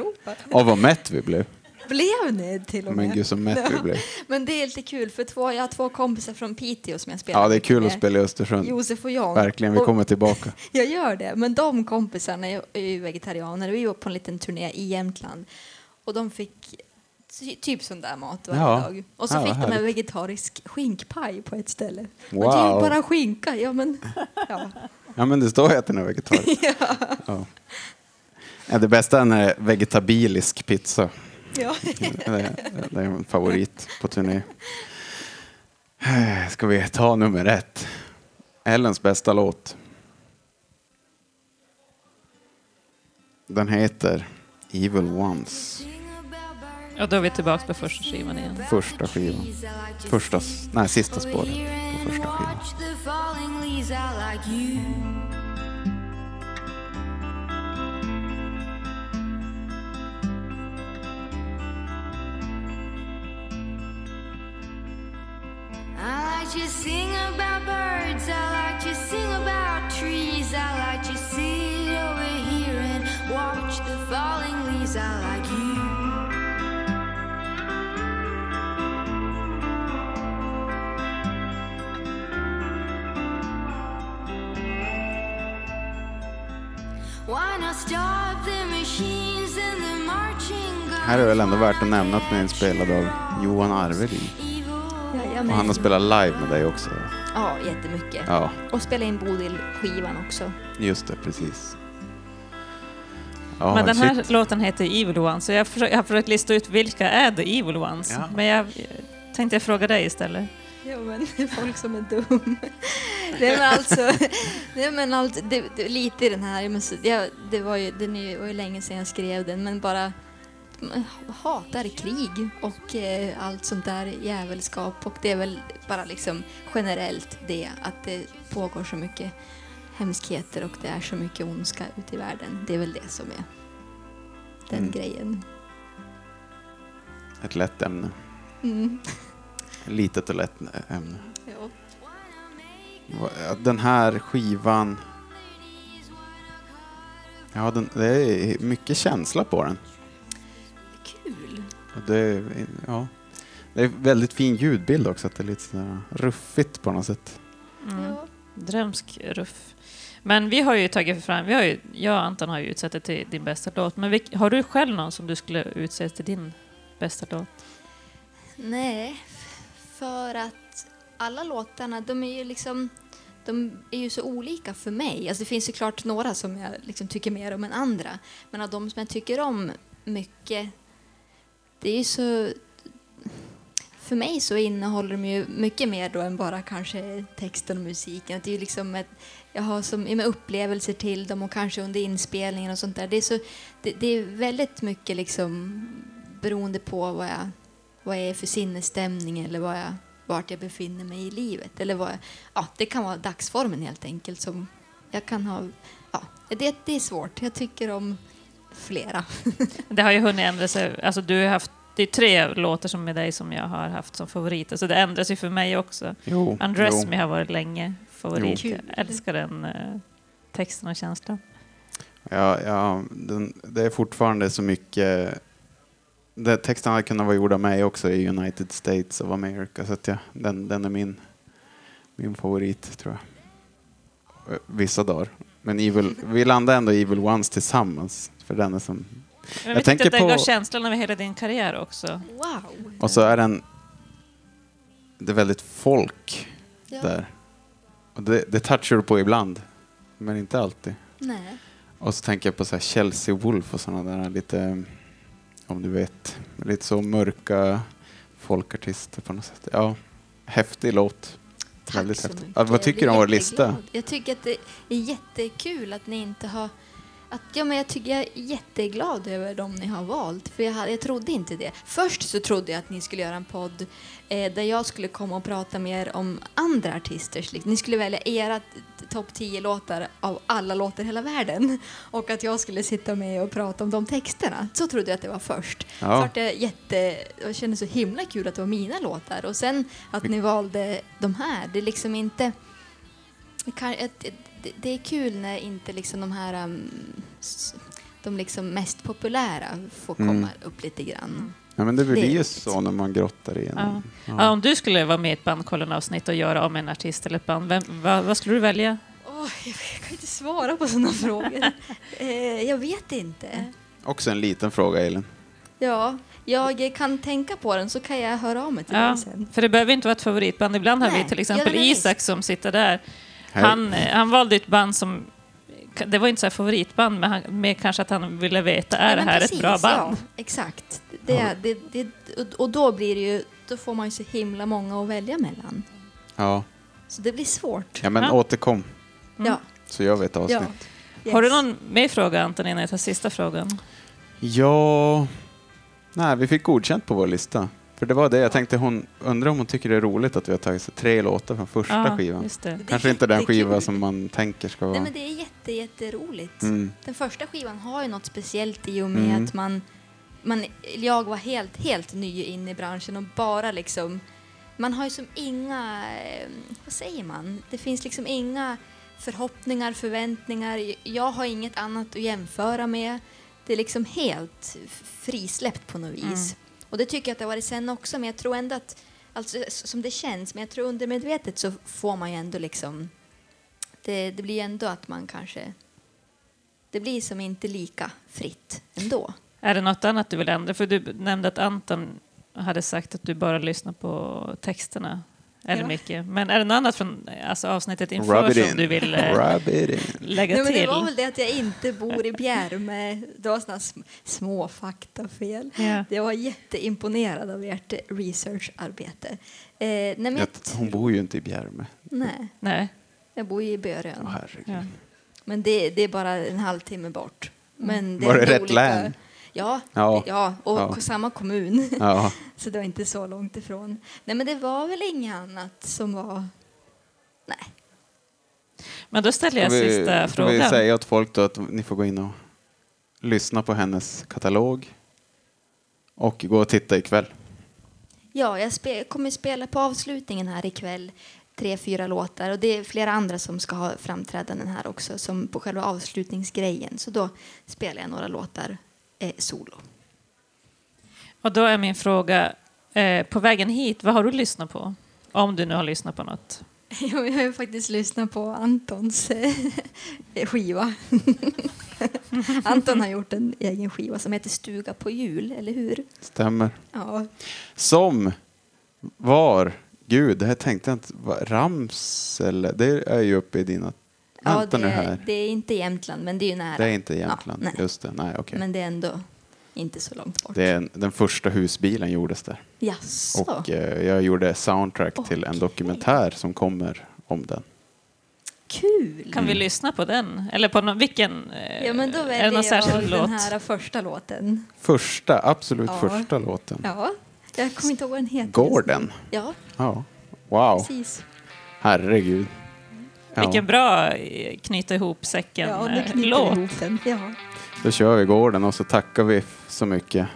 Och vad mätt vi blev. Blev ni till och med? Men gud så mätt vi blev. Men det är lite kul för två, jag har två kompisar från Piteå som jag spelar Ja, det är kul att med. spela i Östersund. Josef och Jan. Verkligen, vi Och kommer tillbaka. Jag gör det, men de kompisarna är ju vegetarianer. Vi var på en liten turné i Jämtland och de fick ty- typ sån där mat varje Ja. dag. Och så Ja, fick de en vegetarisk skinkpaj på ett ställe. Wow. Och det är ju bara skinka. Ja, men, ja. Ja, men det står ju att den är vegetarisk. Ja. Ja, det bästa är när det är vegetabilisk pizza. Ja. Det är, det är en favorit på turné. Ska vi ta nummer ett? Ellens bästa låt. Den heter Evil Ones. Och då är vi tillbaka på första skivan igen. Första skivan. Första, nej, sista spåret på första skivan. Watch the falling leaves, I like you. I like to sing about birds, I like to sing about trees, I like to sit over here and watch the falling leaves, I like Här är väl ändå värt att nämna att den är inspelad av Johan Arvelin. Och han har spelat live med dig också. Ja, jättemycket. Ja, Och spela in Bodil-skivan också. just det, precis. Ja, Men den här shit. låten heter Evil Ones, så jag, försöker, jag har försökt lista ut vilka är the Evil Ones. Ja. Men jag tänkte jag fråga dig istället. Ja, men folk som är dum. Nej, men alltså, nej, men alltså det, det, lite i den här, men så- ja, det var ju, den är var ju länge sedan jag skrev den, men bara hatar krig och eh, allt sånt där jävelskap och det är väl bara liksom generellt det att det pågår så mycket hemskheter och det är så mycket ondska ute i världen. Det är väl det som är den Mm. grejen. Ett lätt ämne. Mm. Litet och lätt ämne. Ja. Va- Den här skivan... Ja, den, det är mycket känsla på den. Kul! Det, är- ja, det är väldigt fin ljudbild också, att det är lite sådär ruffigt på något sätt. Mm. Ja. Drömsk ruff. Men vi har ju tagit fram, vi har ju, jag och Anton har ju utsett det till din bästa låt. Men vilk, har du själv någon som du skulle utse till din bästa låt? Nej, för att alla låtarna, de är ju liksom de är ju så olika för mig. Alltså det finns ju klart några som jag liksom tycker mer om än andra. Men av de som jag tycker om mycket, det är ju så... För mig så innehåller de ju mycket mer då än bara kanske texten och musiken. Det är ju liksom ett, jag har som med upplevelser till dem och kanske under inspelningen och sånt där. Det är, så, det, det är väldigt mycket liksom beroende på vad jag vad jag är för sinnesstämning eller vad jag, vart jag befinner mig i livet. Eller vad jag, ja, det kan vara dagsformen helt enkelt. Som jag kan ha, ja, det, det är svårt. Jag tycker om flera. Det har ju hunnit ändra sig. Alltså du har haft, det är tre låtar som med dig som jag har haft som favoriter, så det ändras ju för mig också. Jo, Undress jo. Me har varit länge favorit. Jo. Jag älskar den eh, texten och känslan. Ja, ja den, det är fortfarande så mycket... Det, texten hade kunnat vara gjord av mig också i United States of America, så att ja, den, den är min, min favorit, tror jag. Eh, Vissa dagar. Men Evil, vi landade ändå i Evil Ones tillsammans, för den är som... Men Jag jag tänker att den på- gav känslan över hela din karriär också. Wow! Och så är den... Det är väldigt folk Ja, där. Och det, det touchar du på ibland, men inte alltid. Nej. Och så tänker jag på så här Chelsea Wolf och sådana där lite, om du vet, lite så mörka folkartister på något sätt. Ja, häftig låt. Tack Väldigt så häftigt. mycket. Ja, vad tycker du om vår lista? Jag tycker att det är jättekul att ni inte har... Att, ja, men jag, tycker jag är jätteglad över de ni har valt. För jag, hade, jag trodde inte det. Först så trodde jag att ni skulle göra en podd eh, där jag skulle komma och prata mer om andra artisters. liksom. Ni skulle välja era topp 10 låtar av alla låtar i hela världen. Och att jag skulle sitta med och prata om de texterna. Så trodde jag att det var först. Ja. Så jag jätte... Jag kände så himla kul att det var mina låtar. Och sen att ni valde de här. Det är liksom inte... Kan, ett- ett- det, det är kul när inte liksom de här... um, de liksom mest populära får komma Mm. upp lite grann. Ja, men det blir Det ju så när man grottar i en. Ja. Ja. Ja, om du skulle vara med i ett bandkollen-avsnitt och göra om en artist eller ett band, vem, vad, vad skulle du välja? Åh, jag kan inte svara på sådana frågor. Eh, jag vet inte. Också en liten fråga, Elin. Ja, jag kan tänka på den så kan jag höra av mig till Ja, dig sen. för det behöver inte vara ett favoritband. Ibland har Nej, vi till exempel. Isak som sitter där. Han, eh, han valde ett band som... Det var inte så här favoritband, men han, mer kanske att han ville veta, är Ja, det här precis, ett bra band? Ja, exakt. Det, det, det, och- och då blir det ju, då får man ju så himla många att välja mellan. Ja. Så det blir svårt. ja, men Ja. återkom Mm. Ja. så gör vi ett avsnitt. ja. Yes. Har du någon mer fråga, Anton, innan jag tar sista frågan? Ja... Nej, vi fick godkänt på vår lista. För det var det jag tänkte, hon undrar om hon tycker det är roligt att vi har tagit så tre låtar från första Ja, skivan. just det. Kanske inte den jättekul. skiva som man tänker ska Nej, vara... men det är jätte, jätteroligt. Mm. Den första skivan har ju något speciellt i och med Mm. att man, man... Jag var helt, helt ny in i branschen och bara liksom... Man har ju som inga... eh, Vad säger man? Det finns liksom inga förhoppningar, förväntningar. Jag har inget annat att jämföra med. Det är liksom helt frisläppt på något vis. Och det tycker jag att det har varit sen också, men jag tror ändå att, alltså som det känns, men jag tror undermedvetet så får man ju ändå liksom, det, det blir ändå att man kanske, det blir som inte lika fritt ändå. Är det något annat du vill ändra? För du nämnde att Anton hade sagt att du bara lyssnar på texterna. Eller Ja. mycket. Men är det något annat från alltså, avsnittet inför som in. du vill eh, Rub it in. lägga Nej, men det till? var väl det att jag inte bor i Bjärme. Det var sådana sm- små faktafel. Ja. Jag var jätteimponerad av ert researcharbete. Eh, nej, men jag, Hon bor ju inte i Bjärme. nej, Nej. jag bor i Börön. Åh, herregud. Ja. Men det, det är bara en halvtimme bort. Men det Var är det rätt olika- län? Ja, Ja. ja. och Ja. samma kommun. Ja. Så det var inte så långt ifrån. Nej, men det var väl inget annat som var... Nej. Men då ställer jag vi, sista ska vi frågan. säga åt folk då att ni får gå in och lyssna på hennes katalog och gå och titta ikväll. Ja, jag spe, kommer spela på avslutningen här ikväll. Tre, fyra låtar. Och det är flera andra som ska ha framträdanden här också, som på själva avslutningsgrejen. Så då spelar jag några låtar eh, solo. Och då är min fråga, eh, på vägen hit, vad har du lyssnat på? Om du nu har lyssnat på något. Jag har ju faktiskt lyssnat på Antons eh, skiva. Anton har gjort en egen skiva som heter Stuga på jul, eller hur? Stämmer. Ja, Som var, gud, det här tänkte jag inte, va- Ramsele, det är ju uppe i dina, ja vänta det, nu här. det är inte Jämtland, men det är ju nära. Det är inte Jämtland, Ja, nej. just det, nej okej. Men det är ändå inte så långt bort. Det är en, den första husbilen gjordes där. Jaså? Och eh, jag gjorde soundtrack till en dokumentär som kommer om den. Kul! Kan vi lyssna på den? Eller på någon, vilken? eh, Ja, men då är det väljer särskild jag låt? den här första låten. Första, absolut Ja. första låten. Ja, jag kommer inte ihåg vad den heter. Går just nu. den? Ja, Ja. Wow, precis. herregud. Ja. Vilken bra eh, knyta ihop säcken Ja, eh. Ja, Då kör vi gården och så tackar vi så mycket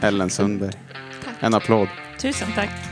Ellen Sundberg. tack. En applåd. Tusen tack.